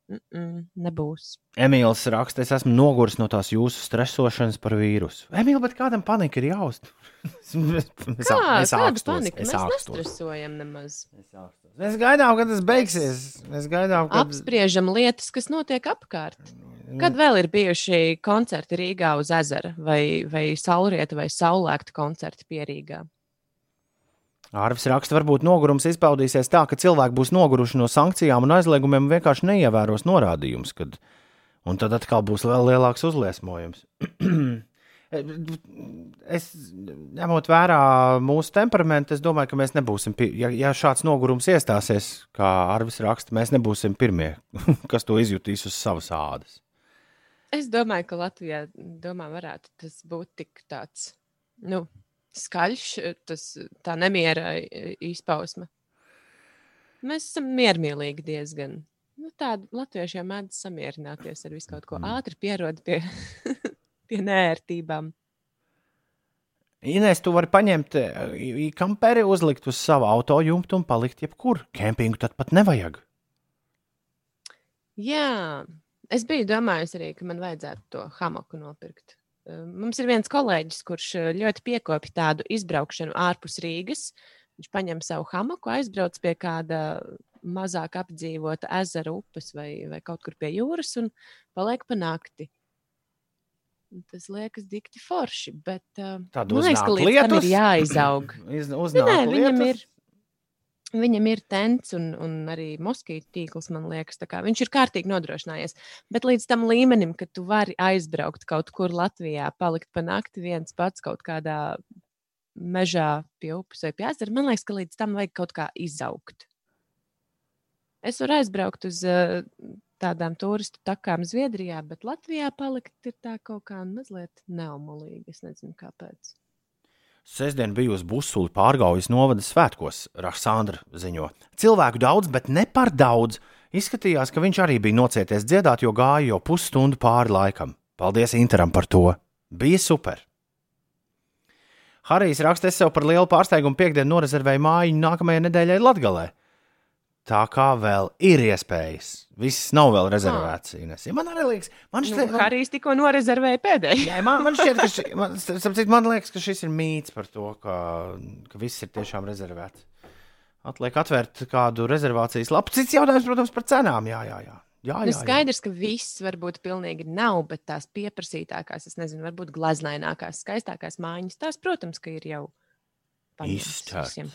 mm -mm, nebūs. Emīls raksta, es esmu noguris no tās jūsu stresošanas par vīrusu. Emīl, bet kādam panika ir jāuztur? es, es, es panika? es Mēs nestresojam nemaz. Mēs gaidām, kad tas beigsies. Mēs gaidām, kad Apspriežam lietas, kas notiek apkārt. Kad vēl ir bijuši koncerti Rīgā uz ezera, vai, vai saulrieta, vai saulēkta koncerti pie Ārvis raksta, varbūt nogurums izpaudīsies tā, ka cilvēki būs noguruši no sankcijām un aizliegumiem un vienkārši neievēros norādījumus. Kad... Un tad atkal būs vēl lielāks uzliesmojums. es, ņemot vērā mūsu temperamentu, es domāju, ka mēs nebūsim, ja, ja šāds nogurums iestāsies, kā Arvis raksta, mēs nebūsim pirmie, kas to izjutīs uz savas ādas. Es domāju, ka Latvijā domā, varētu tas būt tik tāds nu, skaļš, tas, tā nemiera i- izpausme. Mēs esam miermīlīgi diezgan. Nu, Tāda latvieši jau mēdz samierināties ar visu kaut ko ātri, pierod pie, pie nērtībām. Inês, tu vari paņemt eh, kamperi, uzlikt uz savu auto jumtu un palikt jebkur. Kempingu tad pat nevajag. Jā, es biju domājusi arī, ka man vajadzētu to hamaku nopirkt. Eh, Mums ir viens kolēģis, kurš eh, ļoti piekopja tādu izbraukšanu ārpus Rīgas. Viņš paņem savu hamaku, aizbrauc pie kāda mazāk apdzīvota ezera upes vai, vai kaut kur pie jūras un paliek pa nakti. Un Tas liekas dikti forši, bet uh, Tad man liekas, ka līdz tam lietus? ir jāizaug. Uznāk nē, viņam lietus? ir, viņam ir tents un, un arī moskītu tīkls, man liekas. Viņš ir kārtīgi nodrošinājies. Bet līdz tam līmenim, ka tu vari aizbraukt kaut kur Latvijā, palikt pa nakti viens pats kaut kādā mežā pie upes vai pie ezera, man liekas, ka līdz tam vajag kaut kā izaugt. Es varu aizbraukt uz uh, tādām turistu takām Zviedrijā, bet Latvijā palikt ir tā kaut kā mazliet neomolīgi. Es nezinu, kāpēc. Sestdien biju uz Busuli pārgājas novada svētkos, Rasandra ziņo. Cilvēku daudz, bet ne par daudz. Izskatījās, ka viņš arī bija nocieties dziedāt, jo gāja jau pusstundu pāri laikam. Paldies Interam par to! Bija super! Harijs raksta, es sev par lielu pārsteigumu piekdienu norezervēju māju nākamajai nedēļai Latgalē. Tā kā vēl ir iespējas. Viss nav vēl rezervēts. Ines. Ja man arī liekas, man Nu, šķiet, Harijs tikko norezervēja pēdējo. Jā, man, man šķiet, ka, ši, man, starp citu, man liekas, ka šis ir mīts par to, ka, ka viss ir tiešām rezervēts. Atliek atvērt kādu rezervācijas lapu. Cits jautājums, protams, par cenām. Jā, jā, jā. jā, Nu, jā, jā. skaidrs, ka viss varbūt pilnīgi nav, bet tās pieprasītākās, es nezinu, varbūt glaznainākās, skaistākās mājiņas, tās, protams, ka ir jau paņemtas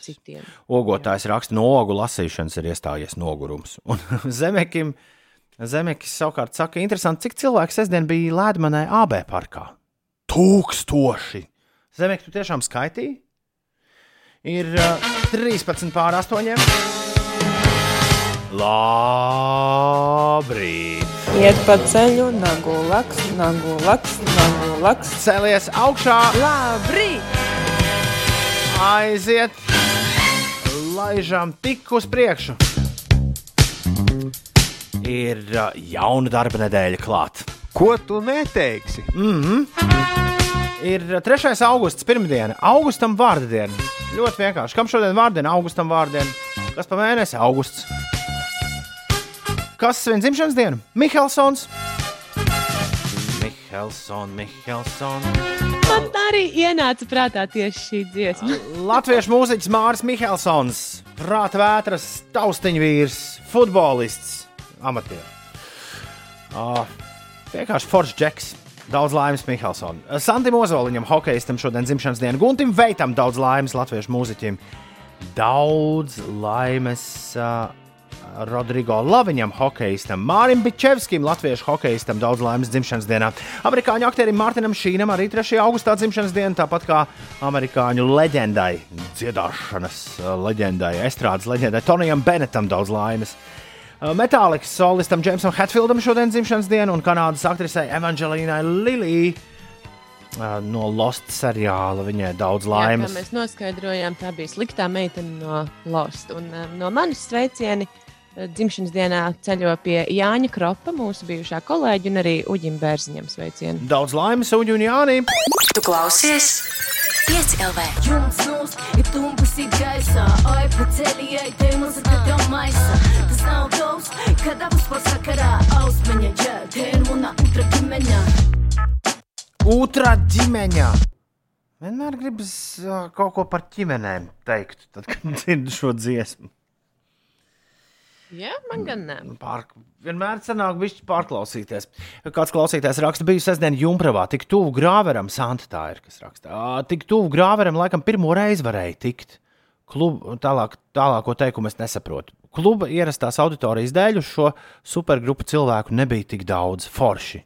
Citiem. Ogotājs raksta, no ogu lasīšanas ir iestājies nogurums. Un Zemekim, Zemekis savukārt saka, interesanti, cik cilvēku sestdien bija Lēdmanē AB parkā. Tūkstoši! Zemek, tu tiešām skaitīji? Ir uh, 13 pār 8. Labrīt! Iet pa ceļu, nagu laks, nagu laks, nagu laks. Cēlies augšā, Labrīt! Aiziet, laižam tik uz priekšu. Ir uh, jauna darba nedēļa klāta. Ko tu neteiksi? Mm -hmm. Ir 3. augusts, pirmdiena, augustam vārda diena. Ļoti vienkārši. Kam šodien vārdiena? Augustam vārdiena. Kas pa mēnesi? Augusts. Kas svin dzimšanas dienu? Mihelsons. Mihelson, Mihelson. Man arī ienāca prātā tieši šī dziesma. Latviešu mūziķis Mārcis Mihelsons, prāta vētras, taustiņš vīrs, futbolists, amatieris. Uh, vienkārši foršs džeks. Daudz laimes Mihelsonam. Santim Ozoliņam, hokeistam šodien dzimšanas diena, Guntim Veitam daudz laimes latviešu mūziķim. Daudz laimes uh, Rodrigo Laviņam, hokeistam, Mārim Bičevskim, latviešu hokeistam, daudz laimes dzimšanas dienā. Amerikāņu aktierim Mārtiņam Šīnam arī 3. augustā dzimšanas diena, tāpat kā amerikāņu leģendai, dziedāšanas uh, leģendai, estrādes leģendai Tonijam Benetam daudz laimes. Metālikas solistam Džeimsam Hatfieldam šodien dzimšanas diena un kanādas aktrisei Evangelīnai Lilijai no Lost seriāla. Viņai daudz Jā, laimes. kā mēs noskaidrojām, tā bija sliktā meitene no Lost. Un, um, no manis sveicieni uh, dzimšanas dienā ceļo pie Jāņa Kropa, mūsu bijušā kolēģa, un arī Uģim Bērziņam sveicieni. Daudz laimes, Uģi un Jānī. Tu klausies 5 LV. Jums mums ir tumbas ir gaisā, oi pa ceļi ej, te muzika tev maisa. Tas nav tavs, kad abas par sakarā ausmeņa, ja, te ir muna otra ģimeņa. Otra ģimeņa. Vienmēr gribas uh, kaut ko par ģimenēm teikt, tad, kad dzirdu šo dziesmu. Jā, man gan ne. Pār, vienmēr sanāk, viņš pārklausīties. Kāds klausītājs raksta, bija sestdien Junkrāvā, tik tuvu grāveram, Santa tā ir, kas raksta. Tik tuvu grāveram, laikam, pirmo reizi varēja tikt. Klubu, tālāk, tālāko teikumu es nesaprotu. Kluba ierastās auditorijas dēļ uz šo supergrupu cilvēku nebija tik daudz forši.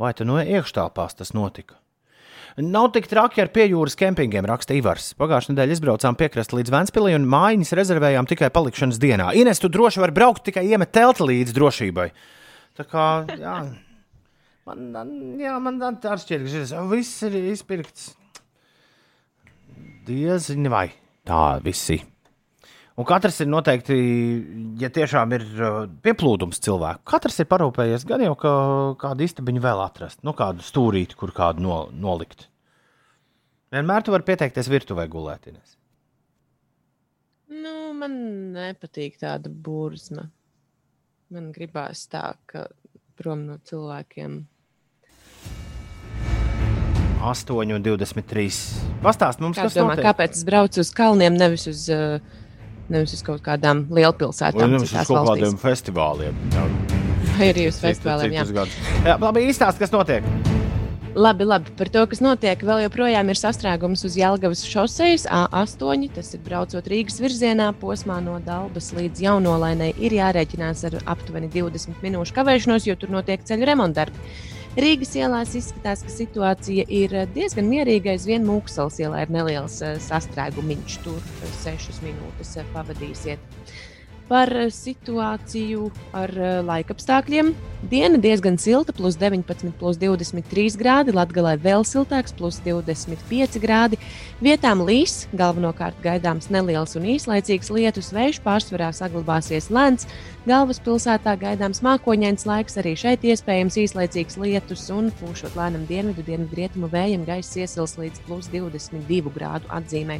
Vai tu no iekštelpās tas notika? Nav tik traki ar piejūras kempingiem, raksta Ivars. Pagājušajā nedēļā izbraucām piekrasti līdz Vēnspilī un mājiņas rezervējām tikai palikšanas dienā. Ines, tu droši vari braukt tikai iemet telti līdz drošībai. Tā kā, jā, man, jā, man tā šķiet, ka viss ir izpirkts. Diezini vai tā visi. Un katrs ir noteikti, ja tiešām ir uh, pieplūdums cilvēku, katrs ir parūpējies gan jau ka kādu istabiņu vēl atrast, nu kādu stūrīti, kur kādu no, nolikt. Vienmēr tu vari pieteikties virtuvē gulēt. Ines. Nu, man nepatīk tāda burzma. Man gribās tā, ka prom no cilvēkiem. 8,23. Pastāst mums, Kā kas domā, notiek. kāpēc es braucu uz kalniem, nevis uz, uh, nevis uz kaut kādām lielpilsētām? Vai nevis uz kaut valstīs? kādiem festivāliem. Jā. Vai arī uz festivāliem? Jā. Jā, labi, īstāst, kas notiek. Labi, labi, par to, kas notiek. Vēl joprojām ir sastrēgums uz Jālgavas šoseis A8. Tas ir braucot Rīgas virzienā, posmā no Dabas līdz Jaunolainai. Ir jārēķinās ar aptuveni 20 minūšu kavēšanos, jo tur notiek ceļu remontdarbi. Rīgas ielās izskatās, ka situācija ir diezgan mierīga. Aizvien Mūksels ielā ir neliels eh, sastrēgumiņš. Tur 6 minūtes eh, pavadīsiet. Par eh, situāciju ar eh, laikapstākļiem. Diena diezgan silta, plus 19, plus 23 grādi. Latvijā vēl siltāks, plus 25 grādi. Vietām līs, galvenokārt gaidāms neliels un īslaicīgs lietus, vējš pārsvarā saglabāsies lēns. Galvaspilsētā gaidāms mākoņains laiks, arī šeit iespējams īslaicīgs lietus un pūšot lēnam dienvidu, dienvidu rietumu vējam, gaiss iesils līdz plus 22 grādu atzīmē.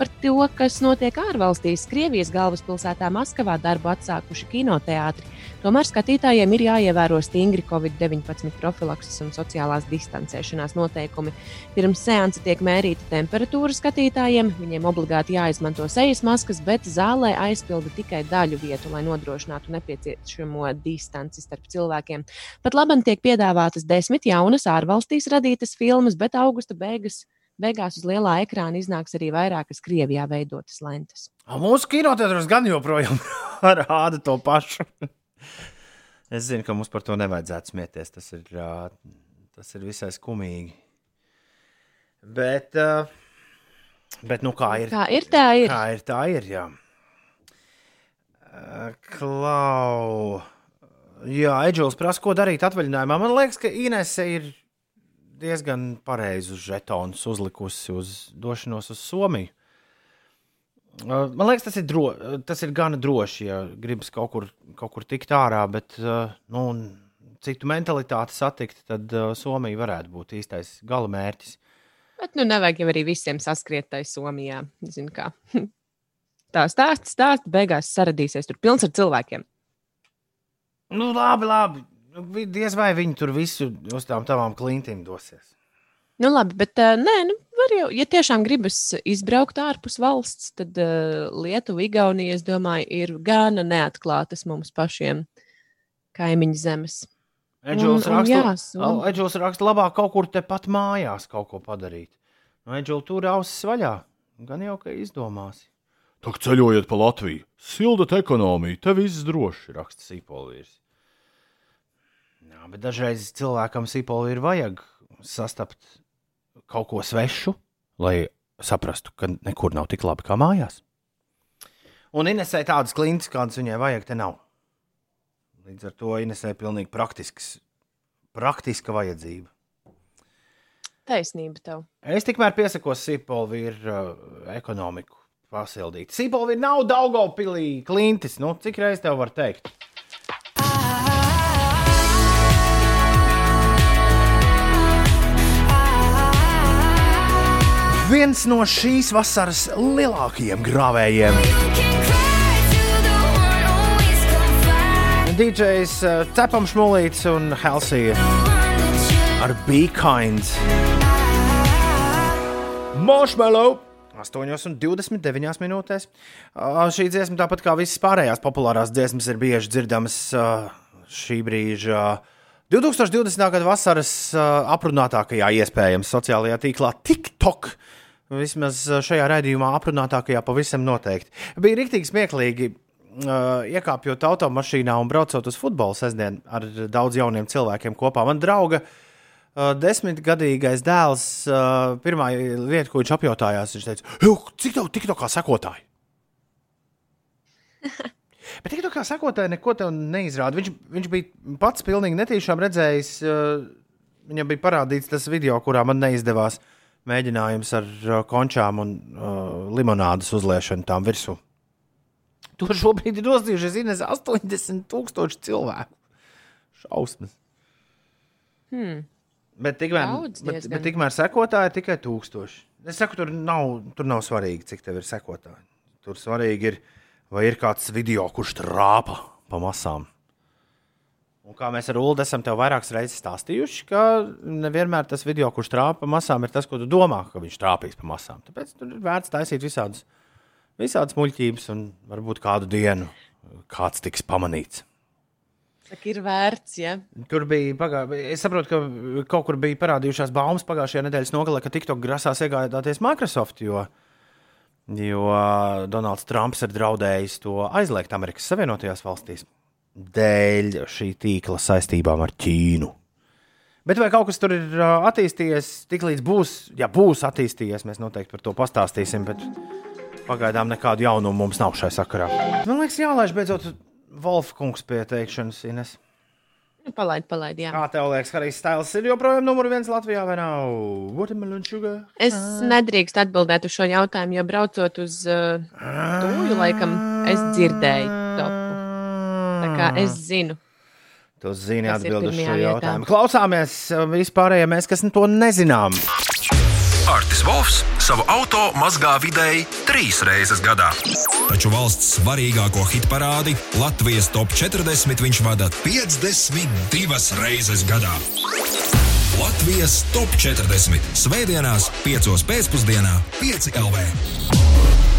Par to, kas notiek ārvalstīs, Krievijas galvaspilsētā Maskavā darbu atsākuši kinoteātri. Tomēr skatītājiem ir jāievēro stingri Covid-19 profilakses un sociālās distancēšanās noteikumi. Pirms seansa tiek mērīta temperatūra skatītājiem, viņiem obligāti jāizmanto sejas maskas, bet zālē aizpilda tikai daļu vietu, lai nodrošinātu nepieciešamo distanci starp cilvēkiem. Pat labam tiek piedāvātas desmit jaunas ārvalstīs radītas filmas, bet augusta beigas. Beigās uz lielā ekrāna iznāks arī vairākas Krievijā veidotas lentes. A, Mūsu kinoteātros gan joprojām rāda to pašu. Es zinu, ka mums par to nevajadzētu smieties. Tas ir, tas ir visai skumīgi. Bet, ā, bet nu kā ir? Kā ir, tā ir. Kā ir, tā ir. Jā. Ā, Klau. Jā, Eģils prasa, ko darīt atvaļinājumā. Man liekas, ka Inese ir diezgan pareizi uz žetonus uzlikusi uz došanos uz Somiju. Uh, Man liekas, tas ir, dro, tas ir gana droši, ja gribas kaut kur, kaut kur tikt ārā, bet uh, nu, citu mentalitāti satikt, tad uh, Somija varētu būt īstais gala mērķis. Bet nu nevajag jau arī visiem saskriet tai Somijā. Zinu, kā. Tā stāsta, stāsta, beigās saradīsies tur pilns ar cilvēkiem. Nu, labi, labi. Nu, Diez vai viņi tur visu uz tām tavām klintīm dosies. Nu, labi, bet uh, nē, nu, var jau, ja tiešām gribas izbraukt ārpus valsts, tad uh, Lietuva, Igaunija, es domāju, ir gana neatklātas mums pašiem kaimiņu zemes. Eģils Un- un raksta, raksta, labāk kaut kur tepat mājās kaut ko padarīt. Nu, Eģils tur ausis vaļā. Gan jau, ka izdomāsi. Tā kā ceļojot pa Latviju, sildat ekonomiju, te viss droši, raksta Sīpolvīrs. Jā, bet dažreiz cilvēkam Sīpolvīri vajag sastapt kaut ko svešu, lai saprastu, ka nekur nav tik labi kā mājās. Un Inesē tādas klintis, kādas viņai vajag, te nav. Līdz ar to Inesē ir pilnīgi praktisks, praktiska vajadzība. Taisnība tev. Es tikmēr piesakos Sīpolvīru uh, ekonomiku pasildīt. Sīpolvīri nav Daugavpilī klintis, nu, cik reiz tev var teikt? Viens no šīs vasaras lielākajiem grāvējiem. DJs uh, Cepam Šmulīts un Helsija ar Be Kind. Marshmallow! 8,29 minūtēs. Uh, šī dziesma, tāpat kā visas pārējās populārās dziesmas, ir bieži dzirdamas uh, šī brīža uh, 2020. gada vasaras uh, aprunātākajā iespējams sociālajā tīklā TikTok. Vismaz uh, šajā raidījumā aprunātākajā pavisam noteikti. Bija rīktīgi smieklīgi. Uh, iekāpjot automašīnā un braucot uz futbolu sestdien ar daudz jauniem cilvēkiem kopā. Man drauga uh, desmitgadīgais dēls, uh, pirmā lieta, ko viņš apjautājās, viņš teica, "Jū, cik tev tik kā sekotāji? Bet tik kā sekotāji neko tev neizrāda. Viņš, viņš bija pats pilnīgi netīšām redzējis, uh, viņam bija parādīts tas video, kurā man neizdevās mēģinājums ar uh, končām un uh, limonādes uzliešanu tām virsū. Tur šobrīd ir nozīmējušies Ines 80,000 cilvēku. Šausmas. Hmm. Bet tikmēr, Daudz bet, bet tikmēr sekotāji ir tikai tūkstoši. Es saku, tur nav, tur nav svarīgi, cik tev ir sekotāji. Tur svarīgi ir, vai ir kāds video, kurš trāpa pa masām. Un kā mēs ar Ulu esam tev vairākas reizes stāstījuši, ka nevienmēr tas video, kurš trāpa pa masām, ir tas, ko tu domā, ka viņš trāpīs pa masām. Tāpēc tur ir vērts taisīt visādas, visādas muļķības, un varbūt kādu dienu kāds tiks pamanīts. Saka, ir vērts, ja. Tur bija, pagā... es saprotu, ka kaut kur bija parādījušās baumas pagājušajā nedēļas nogalē, ka TikTok grasās iegādāties Microsoft, jo, jo Donalds Trumps ir draudējis to aizliegt Amerikas Savienotajās valstīs dēļ šī tīkla saistībām ar Ķīnu. Bet vai kaut kas tur ir ā, attīstījies, tiklīdz būs, ja būs attīstījies, mēs noteikti par to pastāstīsim. Bet pagaidām nekādu jaunumu mums nav šai sakarā. Man liekas, jālaiž beidzot Wolfkungs pieteikšanas, Ines. Nu, Palaid, palaid, jā. Kā tev liekas, Harijs Stails ir joprojām numur viens Latvijā vai nav? Es nedrīkstu atbildēt uz šo jautājumu, jo braucot uz uh, tūju, laikam, es dzirdēju. Tā kā es zinu. Tu zini uz šo jautājumu. Klausāmies uh, vispārējie mēs, kas to nezinām. Artis Volfs savu auto mazgā vidēji trīs reizes gadā. Taču valsts svarīgāko hitparādi Latvijas top 40 viņš vada 52 reizes gadā. Latvijas top 40 Svētdienās, 5 pēcpusdienā, 5 LV.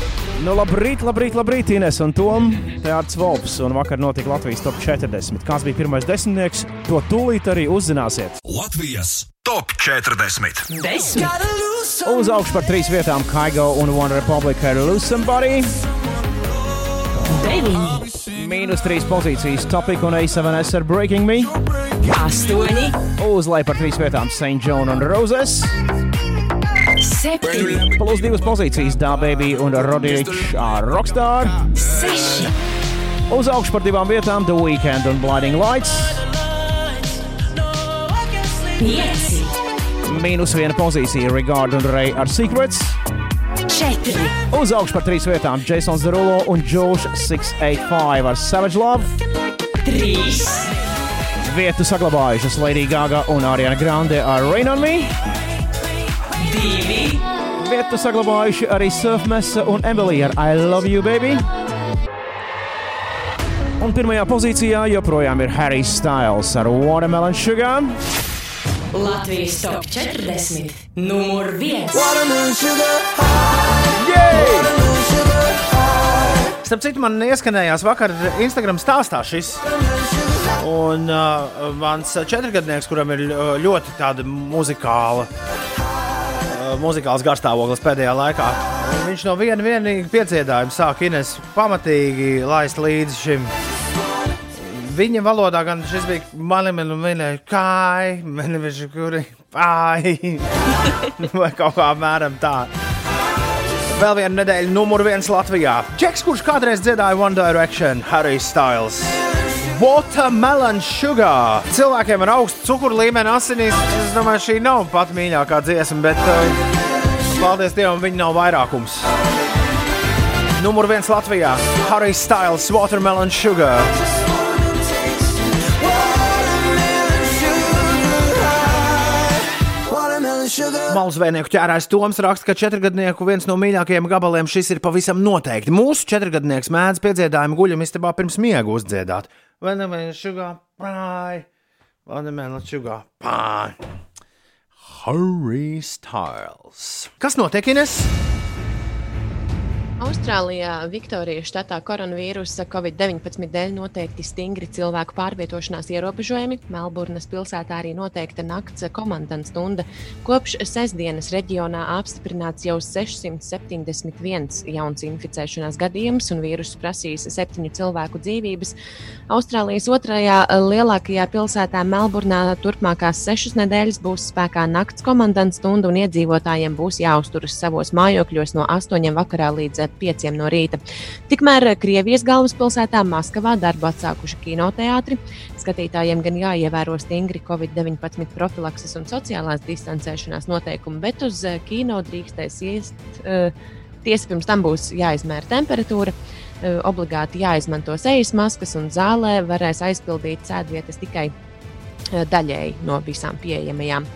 Nu, labrīt, labrīt, labrīt, Ines un Tom. Te Arts Volps un vakar notika Latvijas top 40. Kāds bija pirmais desmitnieks, to tūlīt arī uzzināsiet. Latvijas top 40. Uz augšu par trīs vietām Kaigo un One Republic ar Lose Somebody. Mīnus trīs pozīcijas Topic un A7S ar Breaking Me. Astoņi. Uz leju par trīs vietām St. John un Roses. Septiņi. Plus divas pozīcijas Dābaby un Rodīčs ar Rockstar. Seši. Uz augšu par divām vietām The Weekend un Blinding Lights. Pieci. Mīnus viena pozīcija Regard un Ray ar Secrets. Četri. Uz augšu par trīs vietām Jasons Derulo un Josh 685 ar Savage Love. Trīs. Vietu saglabājušas Lady Gaga un Ariana Grande ar Rain on Me. Divi. Vietu saglabājuši arī Surfmesa un Emily ar I Love You Baby. Un pirmajā pozīcijā joprojām ir Harry Styles ar Watermelon Sugar. Latvijas top 40. Numur viens. Starp citu, man ieskanējās vakar Instagram stāstā šis. Un uh, mans četrgadnieks, kuram ir uh, ļoti tāda muzikāla, uh, muzikāls garstāvoklis pēdējā laikā, viņš no viena vienīga pieciedājuma sāk Ines pamatīgi laist līdzi šim. Viņa valodā gan šis bija mani un viņa kā, man viņš kuri pāri. Vai kaut kā apmēram tā. Vēl viena nedēļa, numur viens Latvijā. Džeks, kurš kādreiz dziedāja One Direction, Harry Styles. Watermelon sugar. Cilvēkiem ar augstu cukuru līmeni asinīs. Es domāju, šī nav pat mīļākā dziesma, bet uh, paldies Dievam, viņa nav vairākums. Numur viens Latvijā - Harry Styles, Watermelon sugar. Malu zvejnieku ķērājs Toms raksta, ka četrgadnieku viens no mīļākajiem gabaliem šis ir pavisam noteikti. Mūsu četrgadnieks mēdz piedziedājumu guļamistabā pirms miega uzdziedāt. Vai ne mēs šugā pāj? Vai ne mēs šugā pāj? Harry Styles. Kas notiek, Ines? Austrālijā, Viktorijas štatā koronavīrusa Covid-19 dēļ noteikti stingri cilvēku pārvietošanās ierobežojumi. Melburnas pilsētā arī noteikta nakts komandas stunda. Kopš sestdienas reģionā apstiprināts jau 671 jauns inficēšanās gadījums, un vīrusu prasīs septiņu cilvēku dzīvības. Austrālijas otrajā lielākajā pilsētā Melburnā turpmākās sešas nedēļas būs spēkā nakts komandas stunda, un iedzīvotājiem būs jāuzturas savos mājokļos no 8 vakarā līdz 5 no rīta. Tikmēr Krievijas galvaspilsētā Maskavā darbu atsākuši kinoteātri. Skatītājiem gan jāievēro stingri Covid-19 profilakses un sociālās distancēšanās noteikumi, bet uz eh, kino drīkstēs iest. Uh, Tiesa pirms tam būs jāizmēra temperatūra, eh, obligāti jāizmanto sejas maskas un zālē varēs aizpildīt sēdvietas tikai daļēji no visām pieejamajām.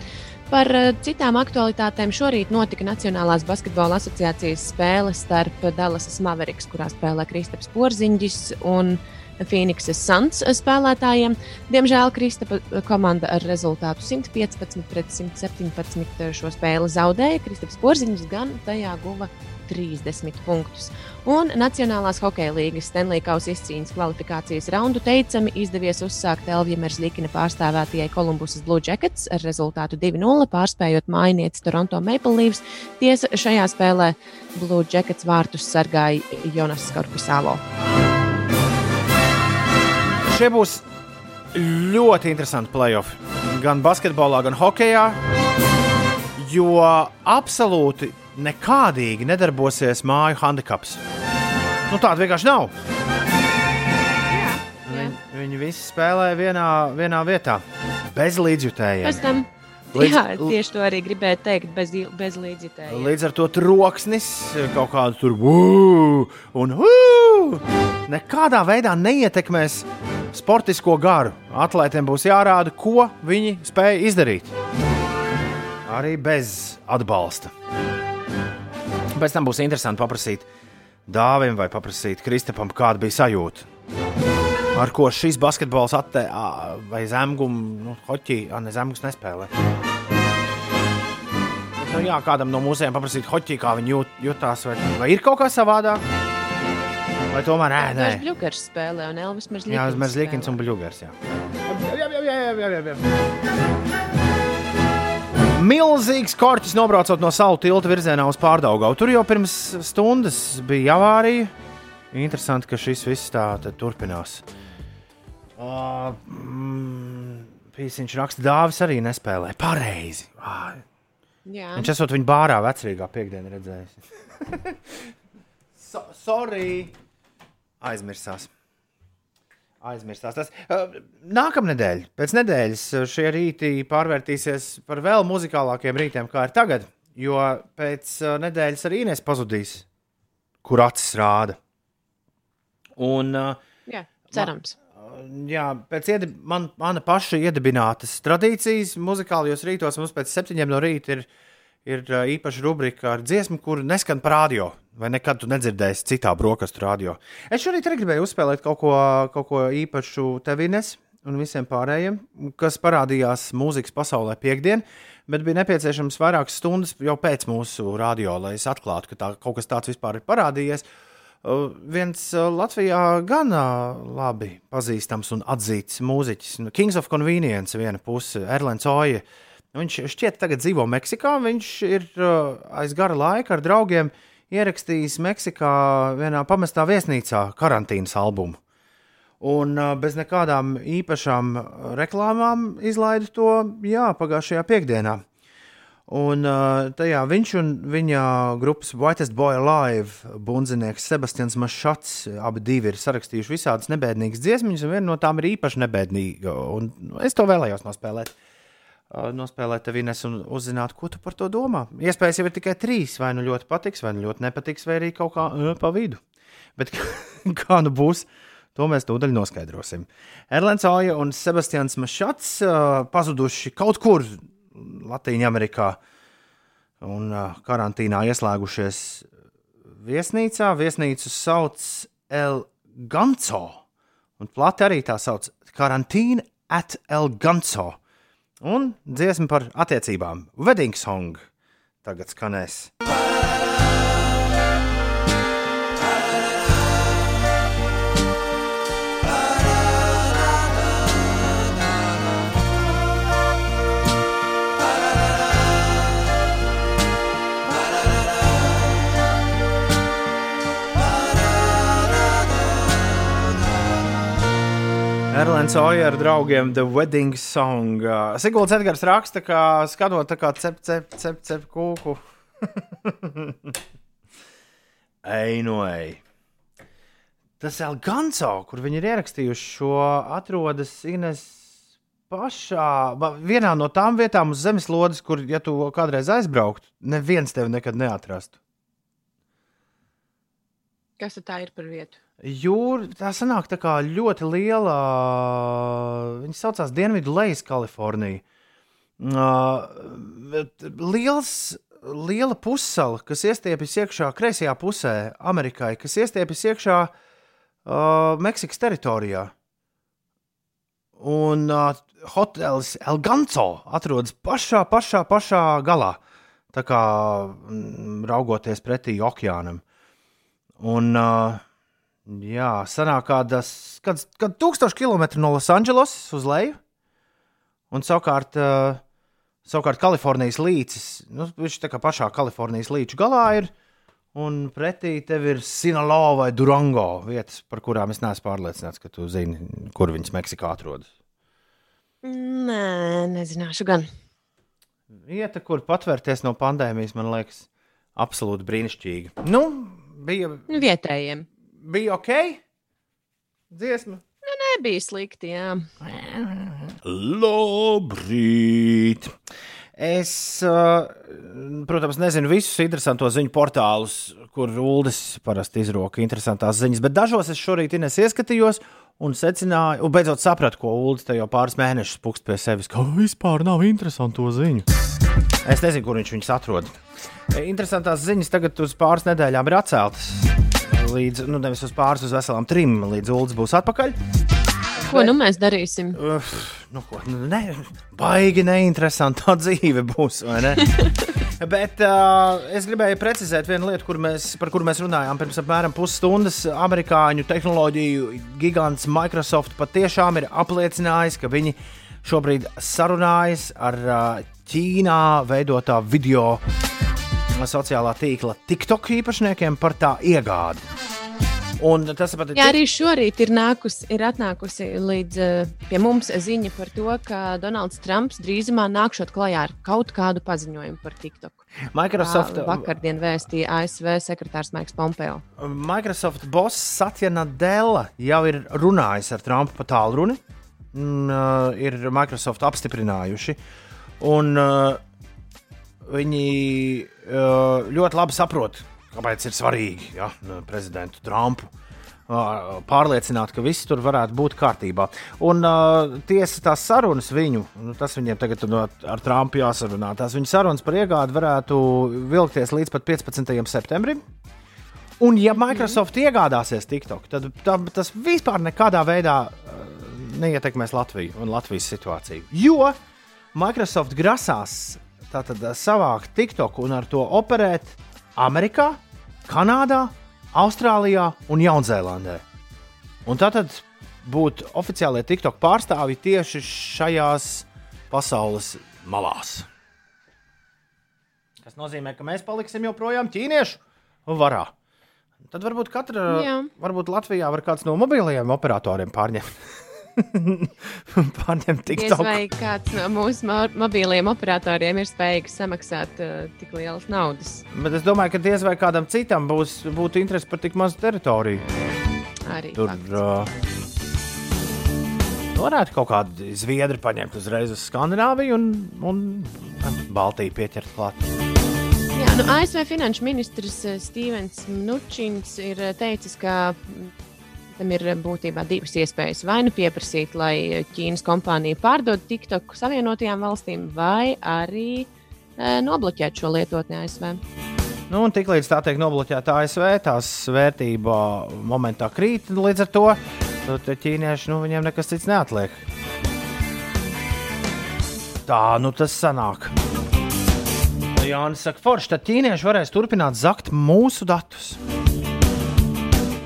Par eh, citām aktualitātēm šorīt notika Nacionālās basketbola asociācijas spēle starp Dallasas Mavericks, kurā spēlē Kristaps Porziņģis un Phoenixes Suns spēlētājiem. Diemžēl Kristapa komanda ar rezultātu 115 pret 117 šo spēli zaudēja. Kristaps Porziņš gan tajā guva 30 punktus. Un Nacionālās hokeja līnijas Stanley Kausa izcīņas kvalifikācijas raundu teicami izdevies uzsākt Elvija Merzlikina pārstāvētajai Kolumbusas Blue Jackets ar rezultātu 2-0, pārspējot mājinieci Toronto Maple Leafs. Tiesa šajā spēlē Blue Jackets vārtus sargāja Jonas Skorpisālo. Šie būs ļoti interesanti playoffs. Gan basketbolā, gan hokeja. Jo absolūti nekādīgi nedarbosies māju handicaps. Nu, tāda vienkārši nav. Viņi, viņi visi spēlē vienā, vienā vietā, bez līdzjutējiem. Līdz- jā, tieši to arī gribēju teikt, bez, bez līdzjutēji. Līdz ar to troksnis kaut kādu tur būvu un ū, nekādā veidā neietekmēs sportisko garu. Atlētiem būs jārāda, ko viņi spēja izdarīt. Arī bez atbalsta. Pēc tam būs interesanti paprasīt Dāvim vai paprasīt Kristapam, kāda bija sajūta. Ar ko šis basketbols attē, vai zemgums, nu, hoķī, ne zemgums nespēlē. Nu, jā, kādam no mūsiem paprasīt hoķī, kā viņi jūt, jutās, vai, vai ir kaut kā savādāk. Vai tomēr nē, nē. Bļukers spēlē un Elvis Merzlikins. Jā, Zvaigznes un Bluegers. Jā, jā, jā, jā, jā, jā, jā. Milzīgs korķis nobraucot no salu tilta virzienā uz pārdaugau. Tur jau pirms stundas bija avārija. Interesanti, ka šis viss tā turpinās. Uh, mm, Pīsiņš raksta, Dāvis arī nespēlē. Pareizi. Ah, Jā. Viņš esot viņa bārā vecrīgā piekdienā redzējis. so, sorry! Aizmirsās. Aizmirsās. Tas, uh, nākamnedēļ, pēc nedēļas, šie rīti pārvērtīsies par vēl muzikālākiem rītiem, kā ir tagad. Jo pēc uh, nedēļas arī Inês pazudīs, kur acis rāda. Un, uh, Jā, cerams. jā, pēc iedib, man, mana paša iedibinātas tradīcijas muzikālajos rītos mums pēc septiņiem no rīta ir, ir īpaša rubrika ar dziesmu, kur neskan par radio. Vai nekad tu nedzirdēsi citā brokastu radio? Es šorīt arī gribēju uzspēlēt kaut ko, kaut ko īpašu tevines un visiem pārējiem, kas parādījās mūzikas pasaulē piekdien, bet bija nepieciešams vairākas stundas jau pēc mūsu radio, lai es atklātu, ka tā, kaut kas tāds vispār ir parādījies. Uh, viens uh, Latvijā gan uh, labi pazīstams un atzīts mūziķis, nu, Kings of Convenience, viena puse, Erlends Oja. Viņš šķiet, tagad dzīvo Meksikā. Viņš ir uh, aiz gara laika ar draugiem ierakstījis Meksikā vienā pamestā viesnīcā karantīnas albumu. Un bez nekādām īpašām reklāmām izlaidu to jā, pagājušajā piekdienā. Un tajā viņš un viņa grupas Whitest Boy Live bundzinieks Sebastians Mašats abi divi ir sarakstījuši visādas nebēdīgas dziesmas, un viena no tām ir īpaši nebēdīga. Un es to vēlējos nospēlēt. Nospēlēt tev Ines un uzzināt, ko tu par to domā. Iespējams, jau ir tikai trīs. Vai nu ļoti patiks, vai nu ļoti nepatiks, vai arī kaut kā uh, pa vidu. Bet kā nu būs, to mēs tūdaļ noskaidrosim. Erlends Oja un Sebastians Mašats uh, pazuduši kaut kur Latvijā, Amerikā un uh, karantīnā ieslēgušies viesnīcā. Viesnīcu sauc El Ganco, un plati arī tā sauc Karantīna at El Ganco. Un dziesma par attiecībām, Wedding Song, tagad skanēs. Erlends Oja ar draugiem The Wedding Song. Sigulds Edgars raksta, ka skatot tā kā cep, cep, cep, cep kūku. Ej, no ej. Tas Elganso, kur viņi ir ierakstījuši šo, atrodas Ines pašā, vienā no tām vietām uz zemeslodes, kur, ja tu kādreiz aizbrauktu, neviens tevi nekad neatrastu. Kas tā ir par vietu? Jūra tā sanāk tā kā ļoti liela. Viņa saucās Dienvidu Lejas Kalifornija. Uh, liels, liela pussala, kas iestiepjas iekšā kreisajā pusē Amerikai, kas iestiepjas iekšā uh, Meksikas teritorijā. Un uh, hotelis El Ganco atrodas pašā, pašā, pašā galā. Tā kā mm, raugoties pretī okeānam. Un, uh, jā, sanāk kādas, kāds, kāds tūkstoši kilometri no Losandželosas uz leju. Un savukārt, uh, savukārt Kalifornijas līcis, nu, viņš tā kā pašā Kalifornijas līča galā ir. Un pretī tev ir Sinaloa vai Durango vietas, par kurām es neesmu pārliecināts, ka tu zini, kur viņas Meksikā atrodas. Nē, nezināšu gan. Vieta, kur patvērties no pandēmijas, man liekas, absolūti brīnišķīga. Nu, bija. Vietējiem. Bija ok? Dziesma. Nu, nebija slikti, jā. Labrīt! Es, protams, nezinu visus interesantos ziņu portālus, kur Ulas parasti izroka interesantās ziņas, bet dažos es šorīt ieskatījos un secināju, un beidzot sapratu, ko Ulas te jau pāris mēnešus pukst pie sevis, ka vispār nav interesanto ziņu. Es nezinu, kur viņš viņus atrod. Interesantās ziņas tagad uz pāris nedēļām ir atceltas. Līdz, nu, nevis uz pāris, uz veselām trim, līdz Ulas būs atpakaļ. Ko nu mēs darīsim? Uf, nu, ko, nu, ne, baigi neinteresantā dzīve būs. vai ne? Bet uh, es gribēju precizēt vienu lietu, kur mēs, par kuru mēs runājām pirms apmēram pusstundas. Amerikāņu tehnoloģiju gigants Microsoft patiešām ir apliecinājis, ka viņi šobrīd sarunājas ar Ķīnā veidotā video sociālā tīkla TikTok īpašniekiem par tā iegādi. Un tas pat ir. Jā, arī šorīt ir, nākus, ir atnākusi līdz pie mums ziņa par to, ka Donalds Trumps drīzumā nākšot klajā ar kaut kādu paziņojumu par TikTok. Microsoft vakardien vēstīja ASV sekretārs Maiks Pompeo. Microsoft boss Satya Nadella jau ir runājis ar Trumpu pa tālruni. Un, uh, ir Microsoft apstiprinājuši. Un, uh, viņi uh, ļoti labi saprot, kāpēc ir svarīgi ja, prezidentu Trumpu uh, pārliecināt, ka viss tur varētu būt kārtībā. Un uh, tiesa tās sarunas viņu, nu, tas viņiem tagad no, ar Trumpu jāsarunā, tās viņu sarunas par iegādi varētu vilkties līdz pat 15. septembrim. Un, ja Microsoft iegādāsies TikTok, tad tā, tas vispār nekādā veidā neietekmēs Latviju un Latvijas situāciju. Jo Microsoft grasās tātad savākt TikTok un ar to operēt Amerikā, Kanādā, Austrālijā un Jaunzēlandē. Un tātad būt oficiālie TikTok pārstāvji tieši šajās pasaules malās. Tas nozīmē, ka mēs paliksim joprojām ķīniešu varā. Tad varbūt katra, Jā. varbūt Latvijā var kāds no mobilajiem operatoriem pārņemt. pārņemt TikTok. vai kāds no mūsu mo- mobiliem operatoriem ir spējīgs samaksāt uh, tik lielas naudas? Bet es domāju, ka diez vai kādam citam būs būtu interesi par tik mazu teritoriju. Arī Tur uh, varētu kaut kādi zviedri paņemt uzreiz uz Skandināviju un, un Baltiju pieķert klāt. Jā, nu, ASV finanšu ministrs eh, Stevens Nučins ir eh, teicis, ka tam ir eh, būtībā divas iespējas. Vai nu pieprasīt, lai eh, Ķīnas kompānija pārdod TikTok Savienotajām valstīm, vai arī e, nobloķēt šo lietotni ASV. Nu, un tiklīdz tā tiek nobloķēta ASV, tās vērtība momentā krīt. Līdz ar to nu, ķīnieši nu, viņiem nekas cits neatliek. Tā nu tas sanāk. Jānis saka, forši, tad ķīnieši varēs turpināt zakt mūsu datus.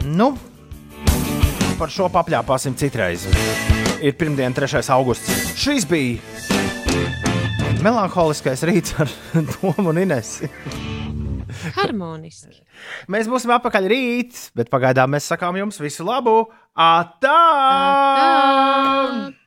Nu, par šo papļāpāsim citreiz. Ir pirmdiena, 3. augusts. Šis bija melanholiskais rīts ar Tomu un Inesu. Harmoniski. Mēs būsim atpakaļ rīt, bet pagaidām mēs sakām jums visu labu! Atā! Tā!